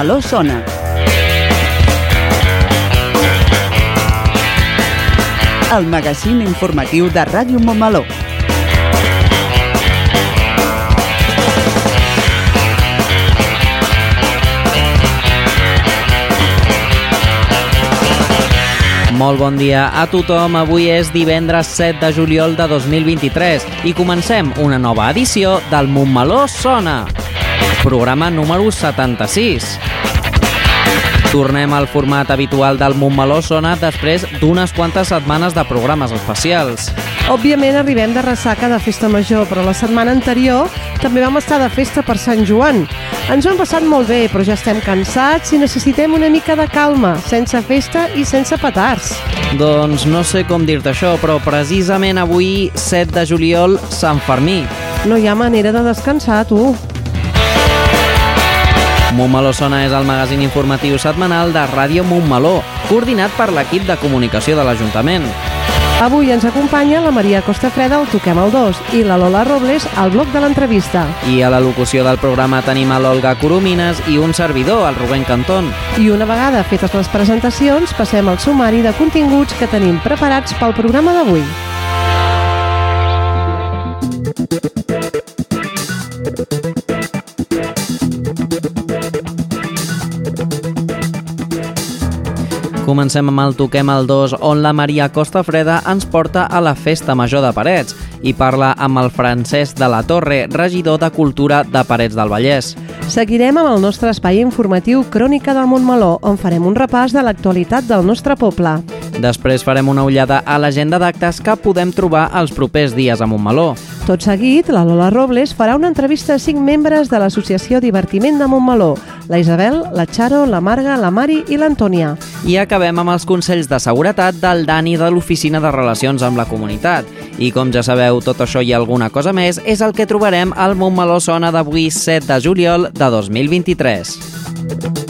Montmeló sona. El magazín informatiu de Ràdio Montmeló. Molt bon dia a tothom. Avui és divendres 7 de juliol de 2023 i comencem una nova edició del Montmeló Sona, programa número 76. Tornem al format habitual del Montmeló Sona després d'unes quantes setmanes de programes especials. Òbviament arribem de ressaca de festa major, però la setmana anterior també vam estar de festa per Sant Joan. Ens ho hem passat molt bé, però ja estem cansats i necessitem una mica de calma, sense festa i sense petards. Doncs no sé com dir-te això, però precisament avui, 7 de juliol, Sant Fermí. No hi ha manera de descansar, tu. Montmeló Sona és el magazín informatiu setmanal de Ràdio Montmeló, coordinat per l'equip de comunicació de l'Ajuntament. Avui ens acompanya la Maria Costafreda al Toquem el 2 i la Lola Robles al bloc de l'entrevista. I a la locució del programa tenim a l'Olga Coromines i un servidor, el Rubén Cantón. I una vegada fetes les presentacions, passem al sumari de continguts que tenim preparats pel programa d'avui. Comencem amb el Toquem el 2, on la Maria Costa Freda ens porta a la Festa Major de Parets i parla amb el Francesc de la Torre, regidor de Cultura de Parets del Vallès. Seguirem amb el nostre espai informatiu Crònica del Montmeló, on farem un repàs de l'actualitat del nostre poble. Després farem una ullada a l'agenda d'actes que podem trobar els propers dies a Montmeló. Tot seguit, la Lola Robles farà una entrevista a cinc membres de l'Associació Divertiment de Montmeló, la Isabel, la Charo, la Marga, la Mari i l'Antònia. I acabem amb els consells de seguretat del Dani de l'Oficina de Relacions amb la Comunitat. I com ja sabeu, tot això i alguna cosa més és el que trobarem al Montmeló Sona d'avui 7 de juliol de 2023.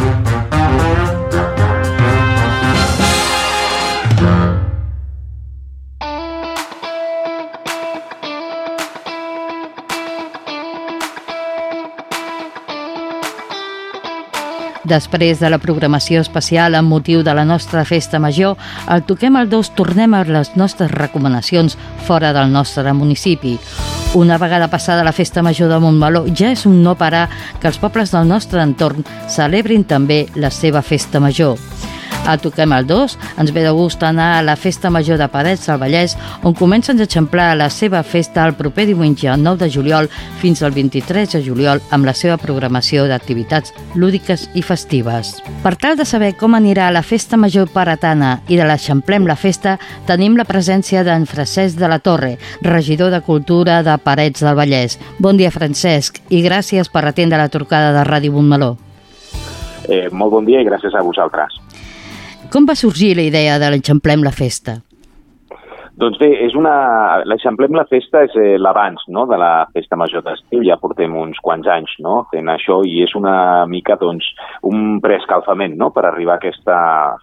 Després de la programació especial amb motiu de la nostra festa major, al Toquem el 2 tornem a les nostres recomanacions fora del nostre municipi. Una vegada passada la festa major de Montmeló, ja és un no parar que els pobles del nostre entorn celebrin també la seva festa major. A Toquem el 2 ens ve de gust anar a la Festa Major de Parets del Vallès, on comencen a eixamplar la seva festa el proper diumenge, el 9 de juliol, fins al 23 de juliol, amb la seva programació d'activitats lúdiques i festives. Per tal de saber com anirà la Festa Major Paratana i de l'Eixamplem la Festa, tenim la presència d'en Francesc de la Torre, regidor de Cultura de Parets del Vallès. Bon dia, Francesc, i gràcies per atendre la trucada de Ràdio Montmeló. Eh, molt bon dia i gràcies a vosaltres. Com va sorgir la idea de l'Eixamplem la Festa? Doncs bé, és una... l'Eixamplem la Festa és eh, l'abans no? de la Festa Major d'estiu, ja portem uns quants anys no? fent això i és una mica doncs, un preescalfament no? per arribar a aquesta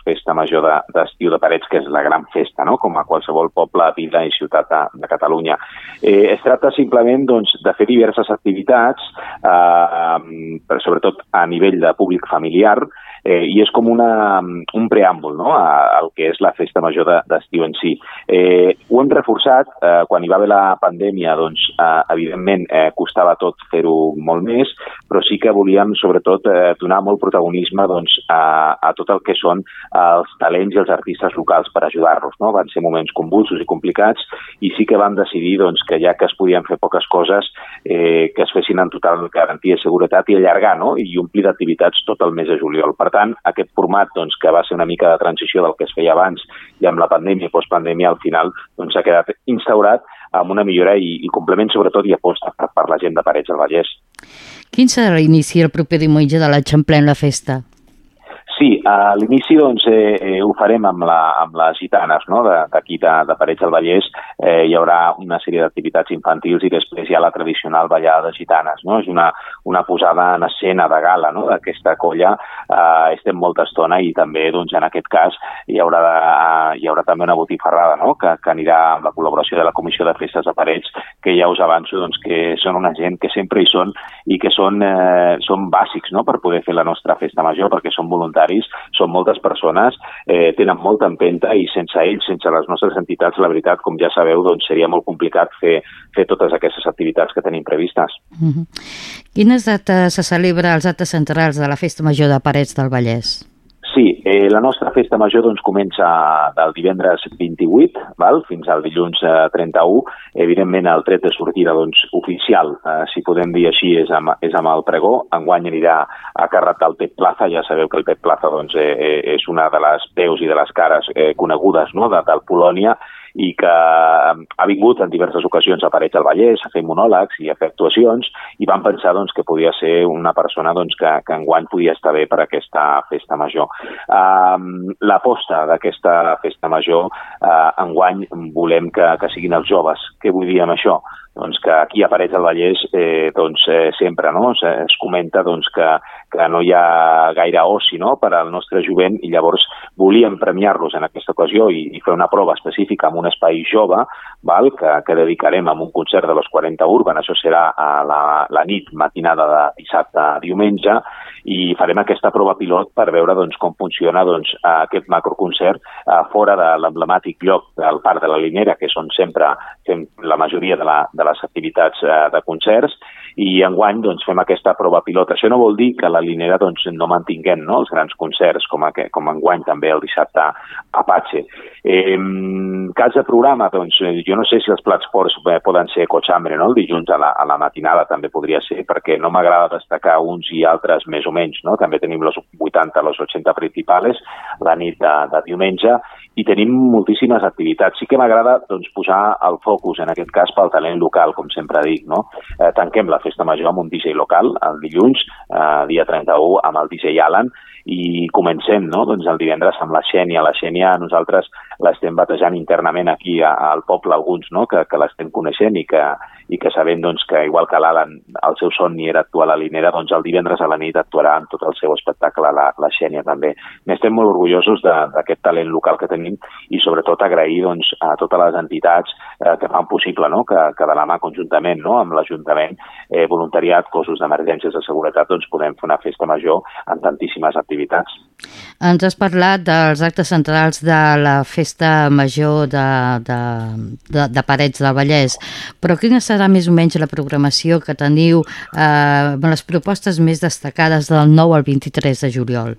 Festa Major d'estiu de, Parets, que és la gran festa, no? com a qualsevol poble, vila i ciutat de, de Catalunya. Eh, es tracta simplement doncs, de fer diverses activitats, eh, sobretot a nivell de públic familiar, eh, i és com una, un preàmbul no? a, al que és la festa major d'estiu de, en si. Eh, ho hem reforçat, eh, quan hi va haver la pandèmia, doncs eh, evidentment, eh, costava tot fer-ho molt més, però sí que volíem, sobretot, eh, donar molt protagonisme doncs, a, a tot el que són els talents i els artistes locals per ajudar-los. No? Van ser moments convulsos i complicats i sí que vam decidir doncs, que ja que es podien fer poques coses, eh, que es fessin en total garantia i seguretat i allargar no? i omplir d'activitats tot el mes de juliol. Per tant, aquest format doncs, que va ser una mica de transició del que es feia abans i amb la pandèmia i postpandèmia al final doncs, s'ha quedat instaurat amb una millora i, i complement sobretot i aposta per, per la gent de Parets del Vallès. Quin serà l'inici el proper diumenge de l'Eixamplem la festa? Sí, a l'inici doncs, eh, eh, ho farem amb, la, amb les gitanes no? d'aquí de, de, de Parets del Vallès. Eh, hi haurà una sèrie d'activitats infantils i després hi ha la tradicional ballada de gitanes. No? És una, una posada en escena de gala no? d'aquesta colla. Eh, estem molta estona i també doncs, en aquest cas hi haurà, eh, hi haurà també una botifarrada no? que, que anirà amb la col·laboració de la Comissió de Festes de Parets, que ja us avanço doncs, que són una gent que sempre hi són i que són, eh, són bàsics no? per poder fer la nostra festa major, perquè són voluntaris voluntaris, són moltes persones, eh, tenen molta empenta i sense ells, sense les nostres entitats, la veritat, com ja sabeu, doncs seria molt complicat fer, fer totes aquestes activitats que tenim previstes. Mm -hmm. Quines dates se celebra els actes centrals de la Festa Major de Parets del Vallès? Sí, eh, la nostra festa major doncs, comença del divendres 28 val? fins al dilluns eh, 31. Evidentment, el tret de sortida doncs, oficial, eh, si podem dir així, és amb, és amb el pregó. Enguany anirà a càrrec del Pep Plaza. Ja sabeu que el Pep Plaza doncs, eh, eh, és una de les veus i de les cares eh, conegudes no? de, del Polònia i que ha vingut en diverses ocasions a Parets del Vallès a fer monòlegs i a fer actuacions i van pensar doncs, que podia ser una persona doncs, que, que enguany podia estar bé per aquesta festa major. Um, L'aposta d'aquesta festa major, uh, enguany volem que, que siguin els joves. Què vull dir amb això? Doncs que aquí a Parets del Vallès eh, doncs, eh, sempre no? es, es comenta doncs, que, que no hi ha gaire oci no? per al nostre jovent i llavors volíem premiar-los en aquesta ocasió i, i fer una prova específica amb un espai jove val? Que, que dedicarem amb un concert de los 40 Urban, això serà a la, la nit matinada de dissabte a diumenge i farem aquesta prova pilot per veure doncs, com funciona doncs, aquest macroconcert eh, fora de l'emblemàtic lloc del Parc de la Linera, que són sempre fem la majoria de, la, de les activitats eh, de concerts, i enguany doncs, fem aquesta prova pilot. Això no vol dir que la Linera doncs, no mantinguem no, els grans concerts, com, a, com enguany també el dissabte a Apache. Eh, cas de programa, doncs, jo no sé si els plats forts eh, poden ser cochambre, no? el dilluns a la, a la matinada també podria ser, perquè no m'agrada destacar uns i altres més o menys. No? També tenim los 80, los 80 principals la nit de, de diumenge i tenim moltíssimes activitats. Sí que m'agrada doncs, posar el focus, en aquest cas, pel talent local, com sempre dic. No? Eh, tanquem la festa major amb un DJ local, el dilluns, eh, dia 31, amb el DJ Alan, i comencem no? doncs el divendres amb la Xènia. La Xènia nosaltres l'estem batejant internament aquí a, al poble, alguns no? que, que l'estem coneixent i que, i que sabem doncs, que igual que l'Alan, el seu somni era actuar a Linera, doncs el divendres a la nit actuarà en tot el seu espectacle la, la Xènia també. N'estem molt orgullosos d'aquest talent local que tenim i sobretot agrair doncs, a totes les entitats eh, que fan possible no? que, que de la mà conjuntament no? amb l'Ajuntament, eh, voluntariat, cossos d'emergències de seguretat, doncs podem fer una festa major en tantíssimes activitats. Ens has parlat dels actes centrals de la festa major de, de, de, de Parets del Vallès, però quina serà més o menys la programació que teniu eh, les propostes més destacades del 9 al 23 de juliol?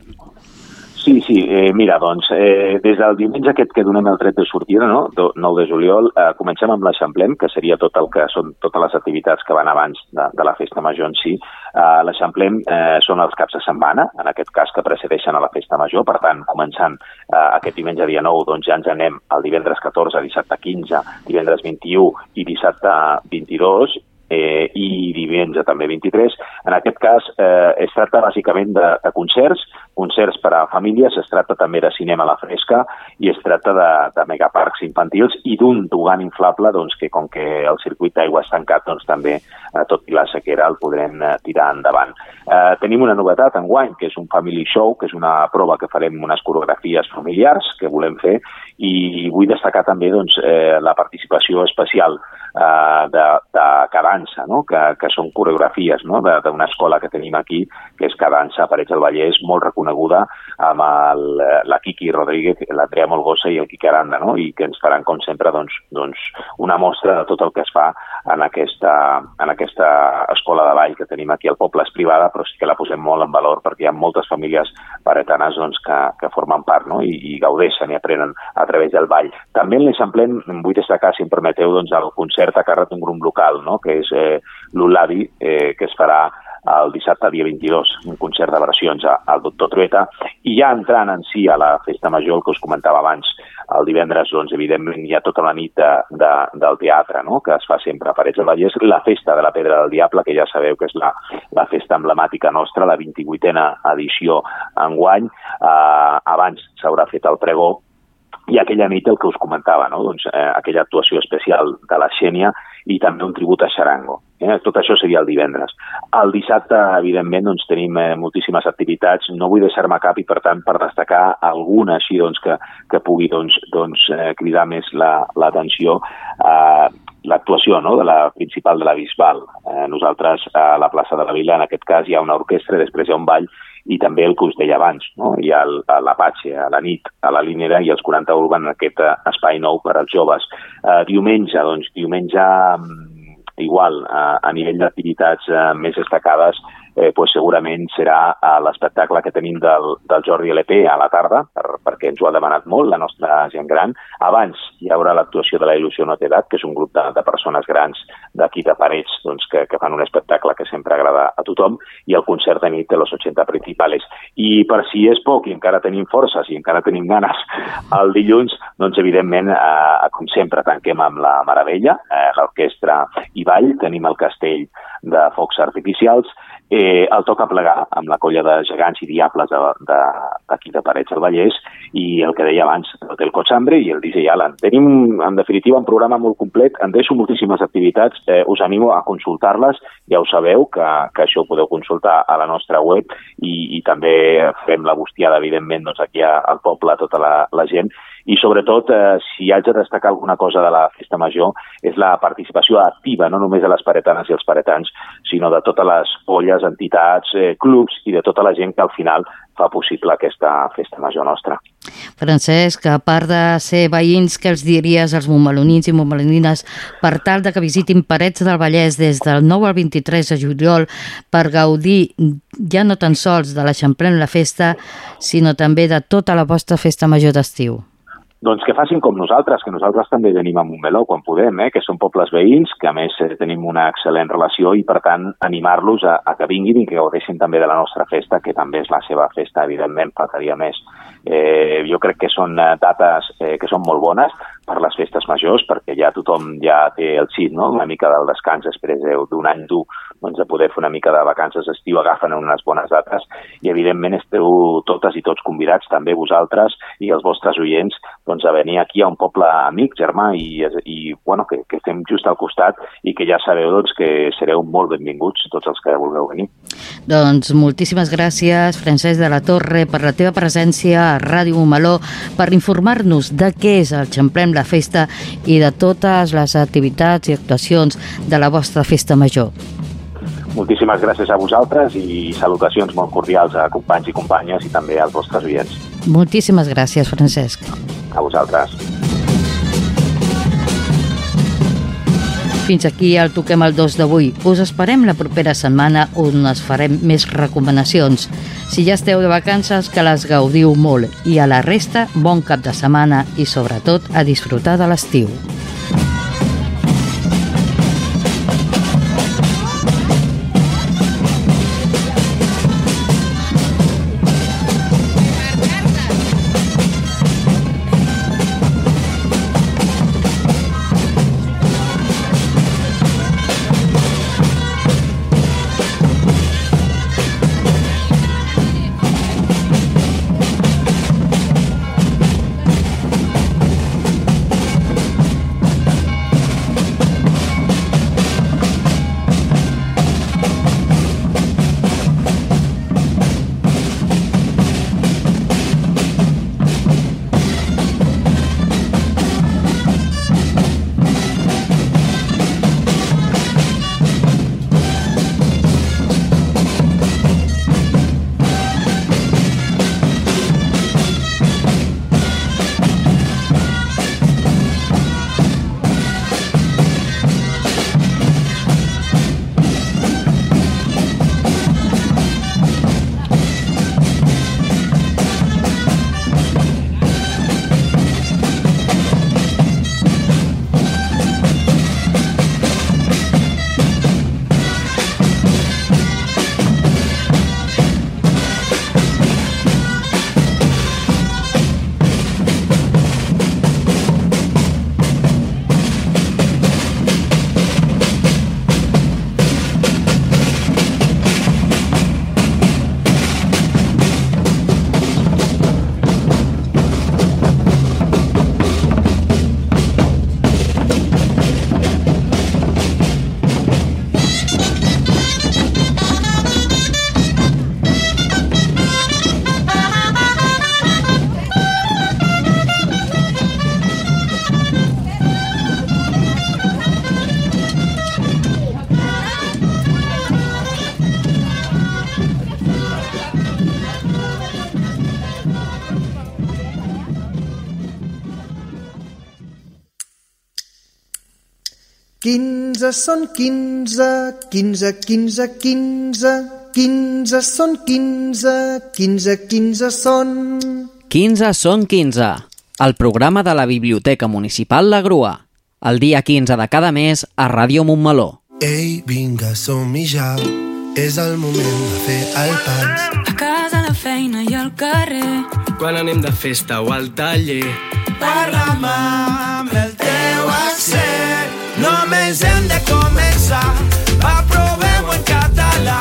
Sí, sí, eh, mira, doncs, eh, des del diumenge aquest que donem el tret de sortida, no? 9 de juliol, eh, comencem amb l'Eixamplem, que seria tot el que són totes les activitats que van abans de, de la festa major en si. Eh, L'Eixamplem eh, són els caps de setmana, en aquest cas que precedeixen a la festa major, per tant, començant eh, aquest diumenge dia 9, doncs ja ens anem el divendres 14, dissabte 15, divendres 21 i dissabte 22, eh, i diumenge també 23. En aquest cas eh, es tracta bàsicament de, de concerts, concerts per a famílies, es tracta també de cinema a la fresca i es tracta de, de megaparcs infantils i d'un tobogant inflable doncs, que com que el circuit d'aigua és tancat doncs, també, eh, tot i la sequera, el podrem eh, tirar endavant. Eh, tenim una novetat en guany, que és un family show, que és una prova que farem unes coreografies familiars que volem fer i vull destacar també doncs, eh, la participació especial eh, de, de cadança, no? que, que són coreografies no? d'una escola que tenim aquí, que és Cadança Parets del Vallès, molt reconeguda amb el, la Kiki Rodríguez, l'Andrea Molgosa i el Quique Aranda, no? i que ens faran, com sempre, doncs, doncs, una mostra de tot el que es fa en aquesta, en aquesta escola de ball que tenim aquí al poble. És privada, però sí que la posem molt en valor perquè hi ha moltes famílies paretanes doncs, que, que formen part no? I, i gaudeixen i aprenen a través del ball. També en l'Eixamplem vull destacar, si em permeteu, doncs, el concert a càrrec d'un grup local, no? que és eh, l'Ulavi, eh, que es farà el dissabte dia 22, un concert de versions al doctor Trueta, i ja entrant en si a la festa major, el que us comentava abans, el divendres, doncs, evidentment, hi ha tota la nit de, de, del teatre, no?, que es fa sempre a Parets del Vallès, la festa de la Pedra del Diable, que ja sabeu que és la, la festa emblemàtica nostra, la 28a edició enguany. Eh, abans s'haurà fet el pregó i aquella nit el que us comentava, no? doncs, eh, aquella actuació especial de la Xènia i també un tribut a Xarango. Eh? Tot això seria el divendres. El dissabte, evidentment, doncs, tenim eh, moltíssimes activitats. No vull deixar-me cap i, per tant, per destacar alguna així doncs, que, que pugui doncs, doncs, eh, cridar més l'atenció, la, eh, l'actuació no? de la principal de la Bisbal. Eh, nosaltres, a la plaça de la Vila, en aquest cas, hi ha una orquestra, després hi ha un ball i també el que us deia abans, no? hi ha l'Apache a la nit, a la Linera i els 40 Urban en aquest eh, espai nou per als joves. Uh, diumenge, doncs, diumenge mm, igual, uh, a nivell d'activitats uh, més destacades, eh, pues segurament serà eh, l'espectacle que tenim del, del Jordi LP a la tarda, per, perquè ens ho ha demanat molt la nostra gent gran. Abans hi haurà l'actuació de la Il·lusió no té edat, que és un grup de, de persones grans d'aquí de Parets doncs, que, que fan un espectacle que sempre agrada a tothom, i el concert de nit de los 80 principales. I per si és poc i encara tenim forces i encara tenim ganes, el dilluns, doncs evidentment, eh, com sempre, tanquem amb la Maravella, eh, l'orquestra i ball, tenim el castell de focs artificials, eh, el toca plegar amb la colla de gegants i diables d'aquí de, de, de Parets del Vallès i el que deia abans, l'Hotel Cochambre i el DJ Alan. Tenim, en definitiva, un programa molt complet, en deixo moltíssimes activitats, eh, us animo a consultar-les, ja ho sabeu, que, que això ho podeu consultar a la nostra web i, i també fem la bustiada, evidentment, doncs aquí al poble, a tota la, la gent, i sobretot, eh, si haig de destacar alguna cosa de la festa major, és la participació activa, no només de les paretanes i els paretans, sinó de totes les polles, entitats, eh, clubs i de tota la gent que al final fa possible aquesta festa major nostra. Francesc, a part de ser veïns, què els diries als montmelonins i montmelonines per tal de que visitin Parets del Vallès des del 9 al 23 de juliol per gaudir ja no tan sols de l'Eixamplem la festa, sinó també de tota la vostra festa major d'estiu? Doncs que facin com nosaltres, que nosaltres també venim a Montmeló quan podem, eh? que són pobles veïns, que a més eh, tenim una excel·lent relació i per tant animar-los a, a que vinguin i que gaudeixin també de la nostra festa, que també és la seva festa, evidentment, faltaria més. Eh, jo crec que són eh, dates eh, que són molt bones per les festes majors, perquè ja tothom ja té el xit, no? una mica del descans després d'un any dur doncs, de poder fer una mica de vacances d'estiu, agafen unes bones dates i evidentment esteu totes i tots convidats, també vosaltres i els vostres oients, doncs, a venir aquí a un poble amic, germà, i, i bueno, que, que estem just al costat i que ja sabeu doncs, que sereu molt benvinguts tots els que vulgueu venir. Doncs moltíssimes gràcies, Francesc de la Torre, per la teva presència a Ràdio Montmeló, per informar-nos de què és el Xemplem la Festa i de totes les activitats i actuacions de la vostra festa major. Moltíssimes gràcies a vosaltres i salutacions molt cordials a companys i companyes i també als vostres oients. Moltíssimes gràcies, Francesc. A vosaltres. Fins aquí el Toquem el 2 d'avui. Us esperem la propera setmana on es farem més recomanacions. Si ja esteu de vacances, que les gaudiu molt. I a la resta, bon cap de setmana i sobretot a disfrutar de l'estiu. 15 són 15, 15, 15, 15, 15 són 15, 15, 15 són... 15 són 15, el programa de la Biblioteca Municipal La Grua, el dia 15 de cada mes a Ràdio Montmeló. Ei, vinga, som-hi ja, és el moment de fer el pas. A casa, a la feina i al carrer. Quan anem de festa o al taller. Parla'm amb el teu accent. Només hem de començar. Va, provem-ho en català.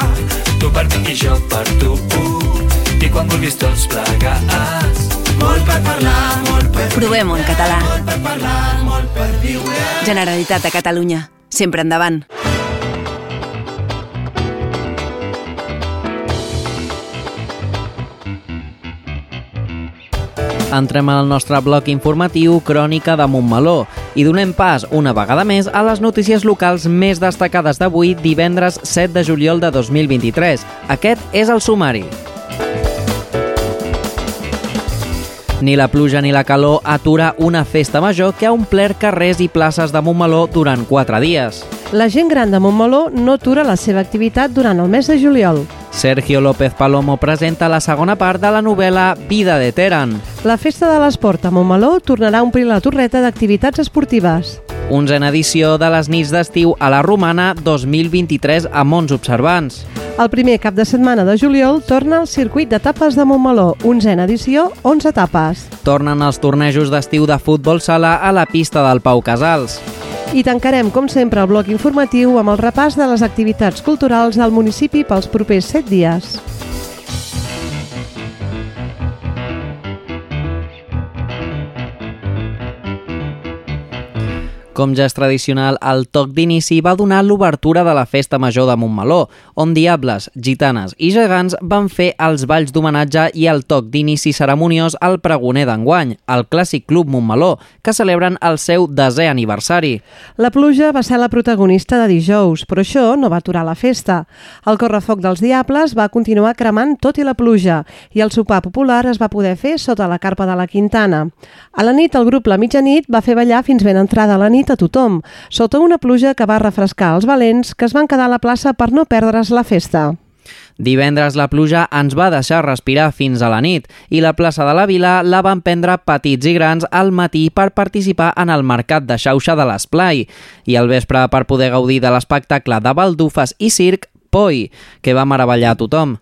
Tu per mi i jo per tu. I quan vulguis tots plegats. Molt per parlar, molt per Provem-ho en català. Molt per parlar, molt per viure. Generalitat de Catalunya. Sempre endavant. Entrem al nostre bloc informatiu Crònica de Montmeló i donem pas una vegada més a les notícies locals més destacades d'avui, divendres 7 de juliol de 2023. Aquest és el sumari. Ni la pluja ni la calor atura una festa major que ha omplert carrers i places de Montmeló durant quatre dies. La gent gran de Montmeló no atura la seva activitat durant el mes de juliol. Sergio López Palomo presenta la segona part de la novel·la Vida de Teran. La Festa de l'Esport a Montmeló tornarà a omplir la torreta d'activitats esportives. Onzena edició de les nits d'estiu a la Romana 2023 a Mons Observants. El primer cap de setmana de juliol torna el circuit d'etapes de Montmeló, onzena edició, 11 etapes. Tornen els tornejos d'estiu de futbol sala a la pista del Pau Casals. I tancarem, com sempre, el bloc informatiu amb el repàs de les activitats culturals del municipi pels propers 7 dies. Com ja és tradicional, el toc d'inici va donar l'obertura de la Festa Major de Montmeló, on diables, gitanes i gegants van fer els balls d'homenatge i el toc d'inici ceremoniós al pregoner d'enguany, el Clàssic Club Montmeló, que celebren el seu desè aniversari. La pluja va ser la protagonista de dijous, però això no va aturar la festa. El correfoc dels diables va continuar cremant tot i la pluja i el sopar popular es va poder fer sota la carpa de la Quintana. A la nit, el grup La Mitjanit va fer ballar fins ben entrada la nit a tothom, sota una pluja que va refrescar els valents que es van quedar a la plaça per no perdre's la festa. Divendres la pluja ens va deixar respirar fins a la nit i la plaça de la Vila la van prendre petits i grans al matí per participar en el mercat de xauxa de l'Esplai i al vespre per poder gaudir de l'espectacle de baldufes i circ Poi, que va meravellar a tothom.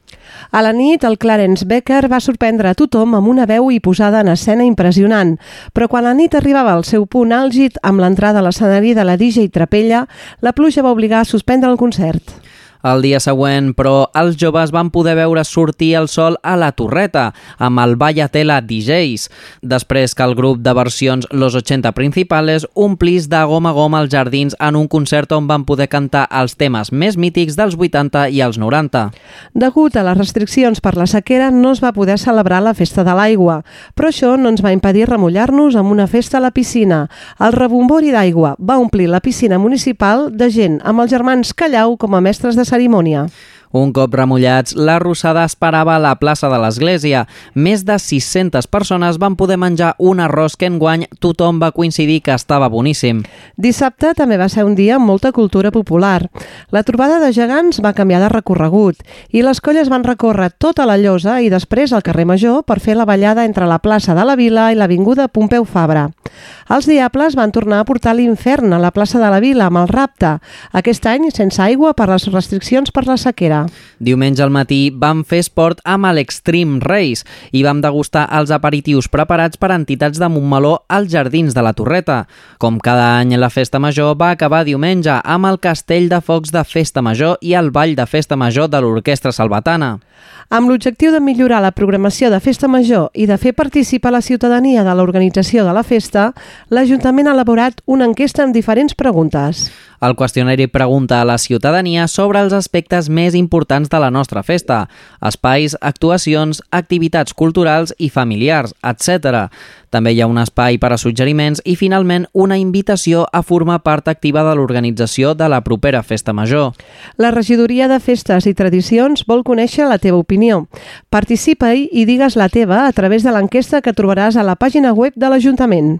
A la nit, el Clarence Becker va sorprendre a tothom amb una veu i posada en escena impressionant, però quan la nit arribava al seu punt àlgid amb l'entrada a l'escenari de la DJ Trapella, la pluja va obligar a suspendre el concert. El dia següent, però, els joves van poder veure sortir el sol a la Torreta, amb el Vallatela DJs, després que el grup de versions Los 80 Principales omplís de gom a gom els jardins en un concert on van poder cantar els temes més mítics dels 80 i els 90. Degut a les restriccions per la sequera, no es va poder celebrar la Festa de l'Aigua, però això no ens va impedir remullar-nos amb una festa a la piscina. El rebombori d'aigua va omplir la piscina municipal de gent amb els germans Callau com a mestres de esa ceremonia? Un cop remullats, la rossada esperava a la plaça de l'església. Més de 600 persones van poder menjar un arròs que enguany tothom va coincidir que estava boníssim. Dissabte també va ser un dia amb molta cultura popular. La trobada de gegants va canviar de recorregut i les colles van recórrer tota la llosa i després al carrer Major per fer la ballada entre la plaça de la Vila i l'avinguda Pompeu Fabra. Els diables van tornar a portar l'infern a la plaça de la Vila amb el rapte, aquest any sense aigua per les restriccions per la sequera. Diumenge al matí vam fer esport amb l'Extreme Race i vam degustar els aperitius preparats per entitats de Montmeló als Jardins de la Torreta. Com cada any, la Festa Major va acabar diumenge amb el Castell de Focs de Festa Major i el Ball de Festa Major de l'Orquestra Salvatana. Amb l'objectiu de millorar la programació de Festa Major i de fer participar la ciutadania de l'organització de la festa, l'Ajuntament ha elaborat una enquesta amb diferents preguntes. El qüestionari pregunta a la ciutadania sobre els aspectes més importants de la nostra festa, espais, actuacions, activitats culturals i familiars, etc. També hi ha un espai per a suggeriments i, finalment, una invitació a formar part activa de l'organització de la propera Festa Major. La regidoria de Festes i Tradicions vol conèixer la teva opinió. Participa-hi i digues la teva a través de l'enquesta que trobaràs a la pàgina web de l'Ajuntament.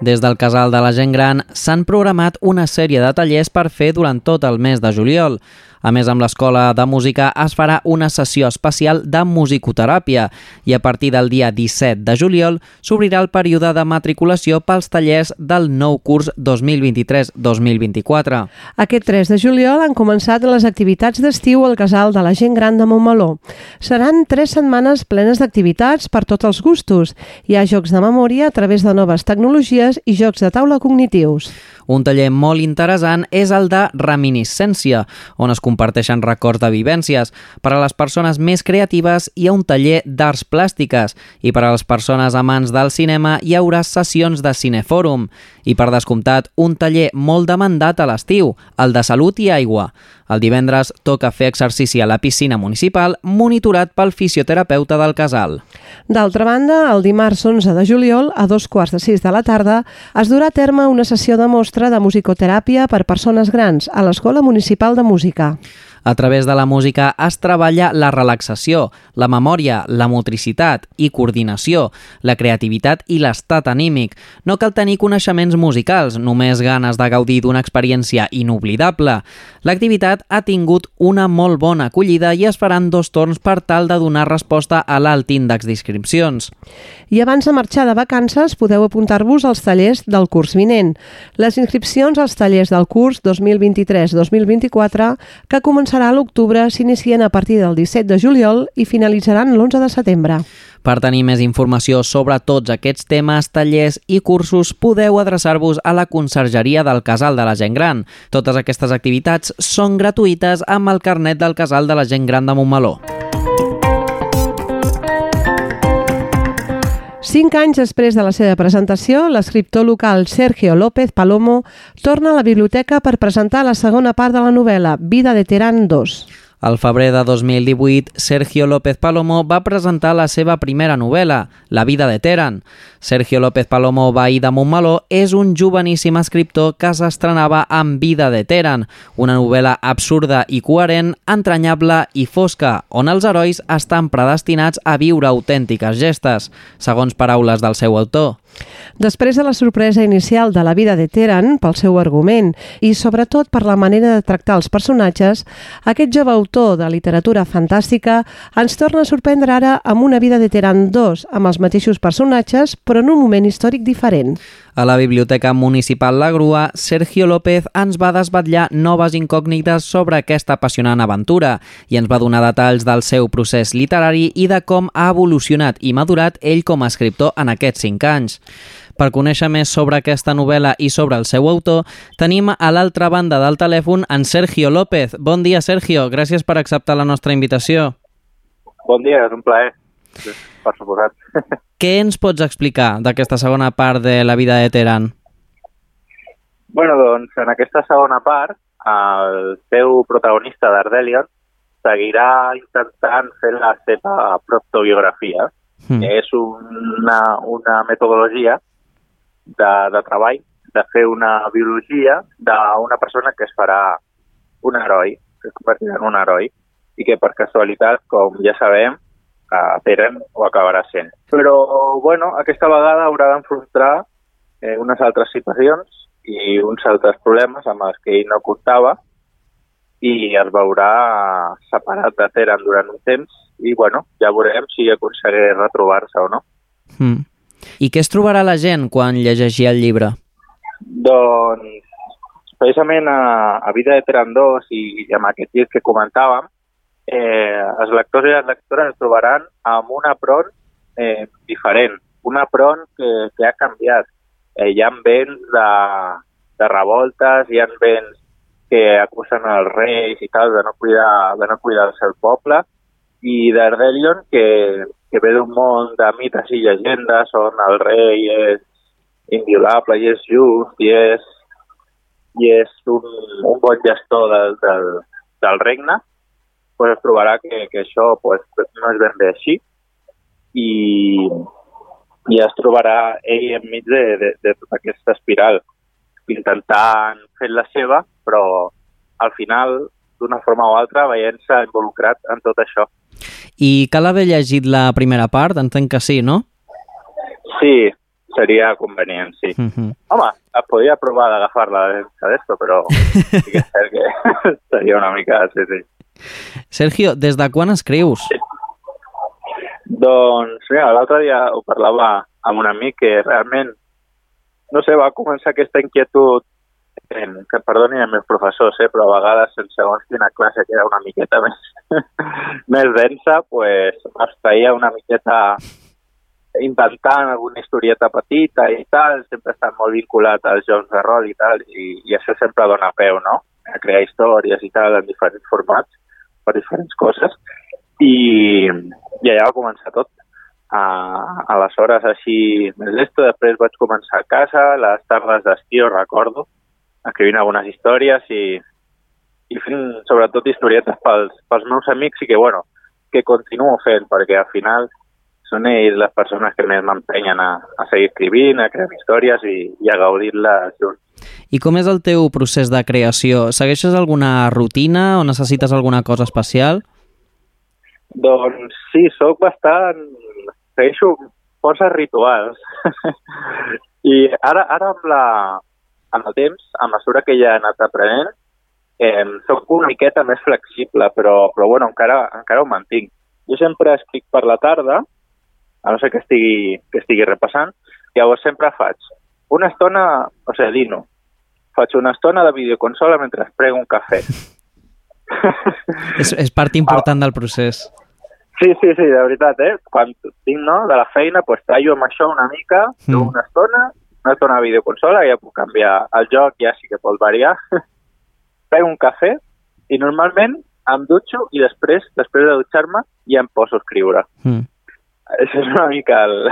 Des del Casal de la Gent Gran s'han programat una sèrie de tallers per fer durant tot el mes de juliol. A més, amb l'Escola de Música es farà una sessió especial de musicoteràpia i a partir del dia 17 de juliol s'obrirà el període de matriculació pels tallers del nou curs 2023-2024. Aquest 3 de juliol han començat les activitats d'estiu al Casal de la Gent Gran de Montmeló. Seran tres setmanes plenes d'activitats per tots els gustos. Hi ha jocs de memòria a través de noves tecnologies i jocs de taula cognitius. Un taller molt interessant és el de reminiscència, on es comparteixen records de vivències. Per a les persones més creatives hi ha un taller d'arts plàstiques i per a les persones amants del cinema hi haurà sessions de cinefòrum. I per descomptat, un taller molt demandat a l'estiu, el de salut i aigua. El divendres toca fer exercici a la piscina municipal monitorat pel fisioterapeuta del casal. D'altra banda, el dimarts 11 de juliol, a dos quarts de sis de la tarda, es durà a terme una sessió de mostra de musicoteràpia per persones grans a l'Escola Municipal de Música. A través de la música es treballa la relaxació, la memòria, la motricitat i coordinació, la creativitat i l'estat anímic. No cal tenir coneixements musicals, només ganes de gaudir d'una experiència inoblidable. L'activitat ha tingut una molt bona acollida i es faran dos torns per tal de donar resposta a l'alt índex d'inscripcions. I abans de marxar de vacances podeu apuntar-vos als tallers del curs vinent. Les inscripcions als tallers del curs 2023-2024, que començarà a l'octubre, s'inicien a partir del 17 de juliol i finalitzaran l'11 de setembre. Per tenir més informació sobre tots aquests temes, tallers i cursos, podeu adreçar-vos a la Consergeria del Casal de la Gent Gran. Totes aquestes activitats són gratuïtes amb el carnet del Casal de la Gent Gran de Montmeló. Cinc anys després de la seva presentació, l'escriptor local Sergio López Palomo torna a la biblioteca per presentar la segona part de la novel·la Vida de Terán 2. Al febrer de 2018, Sergio López Palomo va presentar la seva primera novel·la, La vida de Teran. Sergio López Palomo Bahí de Montmeló és un joveníssim escriptor que s'estrenava amb Vida de Teran, una novel·la absurda i coherent, entranyable i fosca, on els herois estan predestinats a viure autèntiques gestes, segons paraules del seu autor. Després de la sorpresa inicial de la vida de Teran pel seu argument i sobretot per la manera de tractar els personatges, aquest jove autor de literatura fantàstica ens torna a sorprendre ara amb una vida de Teran 2, amb els mateixos personatges, però en un moment històric diferent. A la Biblioteca Municipal La Grua, Sergio López ens va desvetllar noves incògnites sobre aquesta apassionant aventura i ens va donar detalls del seu procés literari i de com ha evolucionat i madurat ell com a escriptor en aquests cinc anys. Per conèixer més sobre aquesta novel·la i sobre el seu autor, tenim a l'altra banda del telèfon en Sergio López. Bon dia, Sergio. Gràcies per acceptar la nostra invitació. Bon dia, és un plaer, per suposat. Què ens pots explicar d'aquesta segona part de La vida de Teran? bueno, doncs, en aquesta segona part, el seu protagonista d'Ardelion seguirà intentant fer la seva protobiografia. Mm. És una, una metodologia de, de treball de fer una biologia d'una persona que es farà un heroi, que es convertirà en un heroi, i que per casualitat, com ja sabem, a Teren ho acabarà sent. Però, bueno, aquesta vegada haurà d'enfrontar eh, unes altres situacions i uns altres problemes amb els que ell no comptava i es veurà separat de Teren durant un temps i, bueno, ja veurem si aconsegueix retrobar-se o no. Mm. I què es trobarà la gent quan llegeixi el llibre? Doncs, precisament a, a Vida de Teran 2 i, i amb aquest llibre que comentàvem, eh, els lectors i les lectores es trobaran amb una pront eh, diferent, una pront que, que ha canviat. Eh, hi ha vents de, de revoltes, hi ha vents que acusen els reis i tal de no cuidar, de no cuidar el seu poble, i d'Ardelion, que, que ve d'un món de mites i llegendes on el rei és inviolable i és just i és, i és un, un bon gestor del, del, del regne, pues es trobarà que, que això pues, no és ben bé així i, i es trobarà ell enmig de, de, de tota aquesta espiral intentant fer la seva, però al final, d'una forma o altra, veient-se involucrat en tot això. I cal haver llegit la primera part? Entenc que sí, no? Sí, seria convenient, sí. Mm -hmm. Home, es podria provar d'agafar-la de d'esto, però sí que és cert que seria una mica... Sí, sí. Sergio, des de quan escrius? Doncs, mira, l'altre dia ho parlava amb un amic que realment, no sé, va començar aquesta inquietud en, que perdoni els meus professors, eh, però a vegades en segons quina classe que era una miqueta més, més densa, pues, es feia una miqueta inventant alguna historieta petita i tal, sempre està molt vinculat als jocs de rol i tal, i, i això sempre dona peu, no?, a crear històries i tal en diferents formats, per diferents coses, i, i allà va començar tot. Uh, aleshores, així, més d'esto, després vaig començar a casa, les tardes d'estiu, recordo, escrivint algunes històries i, i fent sobretot historietes pels, pels meus amics i que, bueno, que continuo fent, perquè al final són ells les persones que més m'empenyen a, a seguir escrivint, a crear històries i, i a gaudir-les junts. I com és el teu procés de creació? Segueixes alguna rutina o necessites alguna cosa especial? Doncs sí, sóc bastant... Segueixo forces rituals. I ara, ara amb, la, amb el temps, a mesura que ja he anat aprenent, eh, soc una miqueta més flexible, però, però bueno, encara, encara ho mantinc. Jo sempre escric per la tarda, a no ser que estigui, que estigui repassant, llavors sempre faig una estona, o sigui, dino, faig una estona de videoconsola mentre prego un cafè. és, és part important del procés. Sí, sí, sí, de veritat, eh? Quan tinc, no, de la feina, pues, tallo amb això una mica, mm. una estona, una estona de videoconsola, ja puc canviar el joc, ja sí que pot variar. Pego un cafè i normalment em dutxo i després, després de dutxar-me, ja em poso a escriure. Mm. Això és una mica el,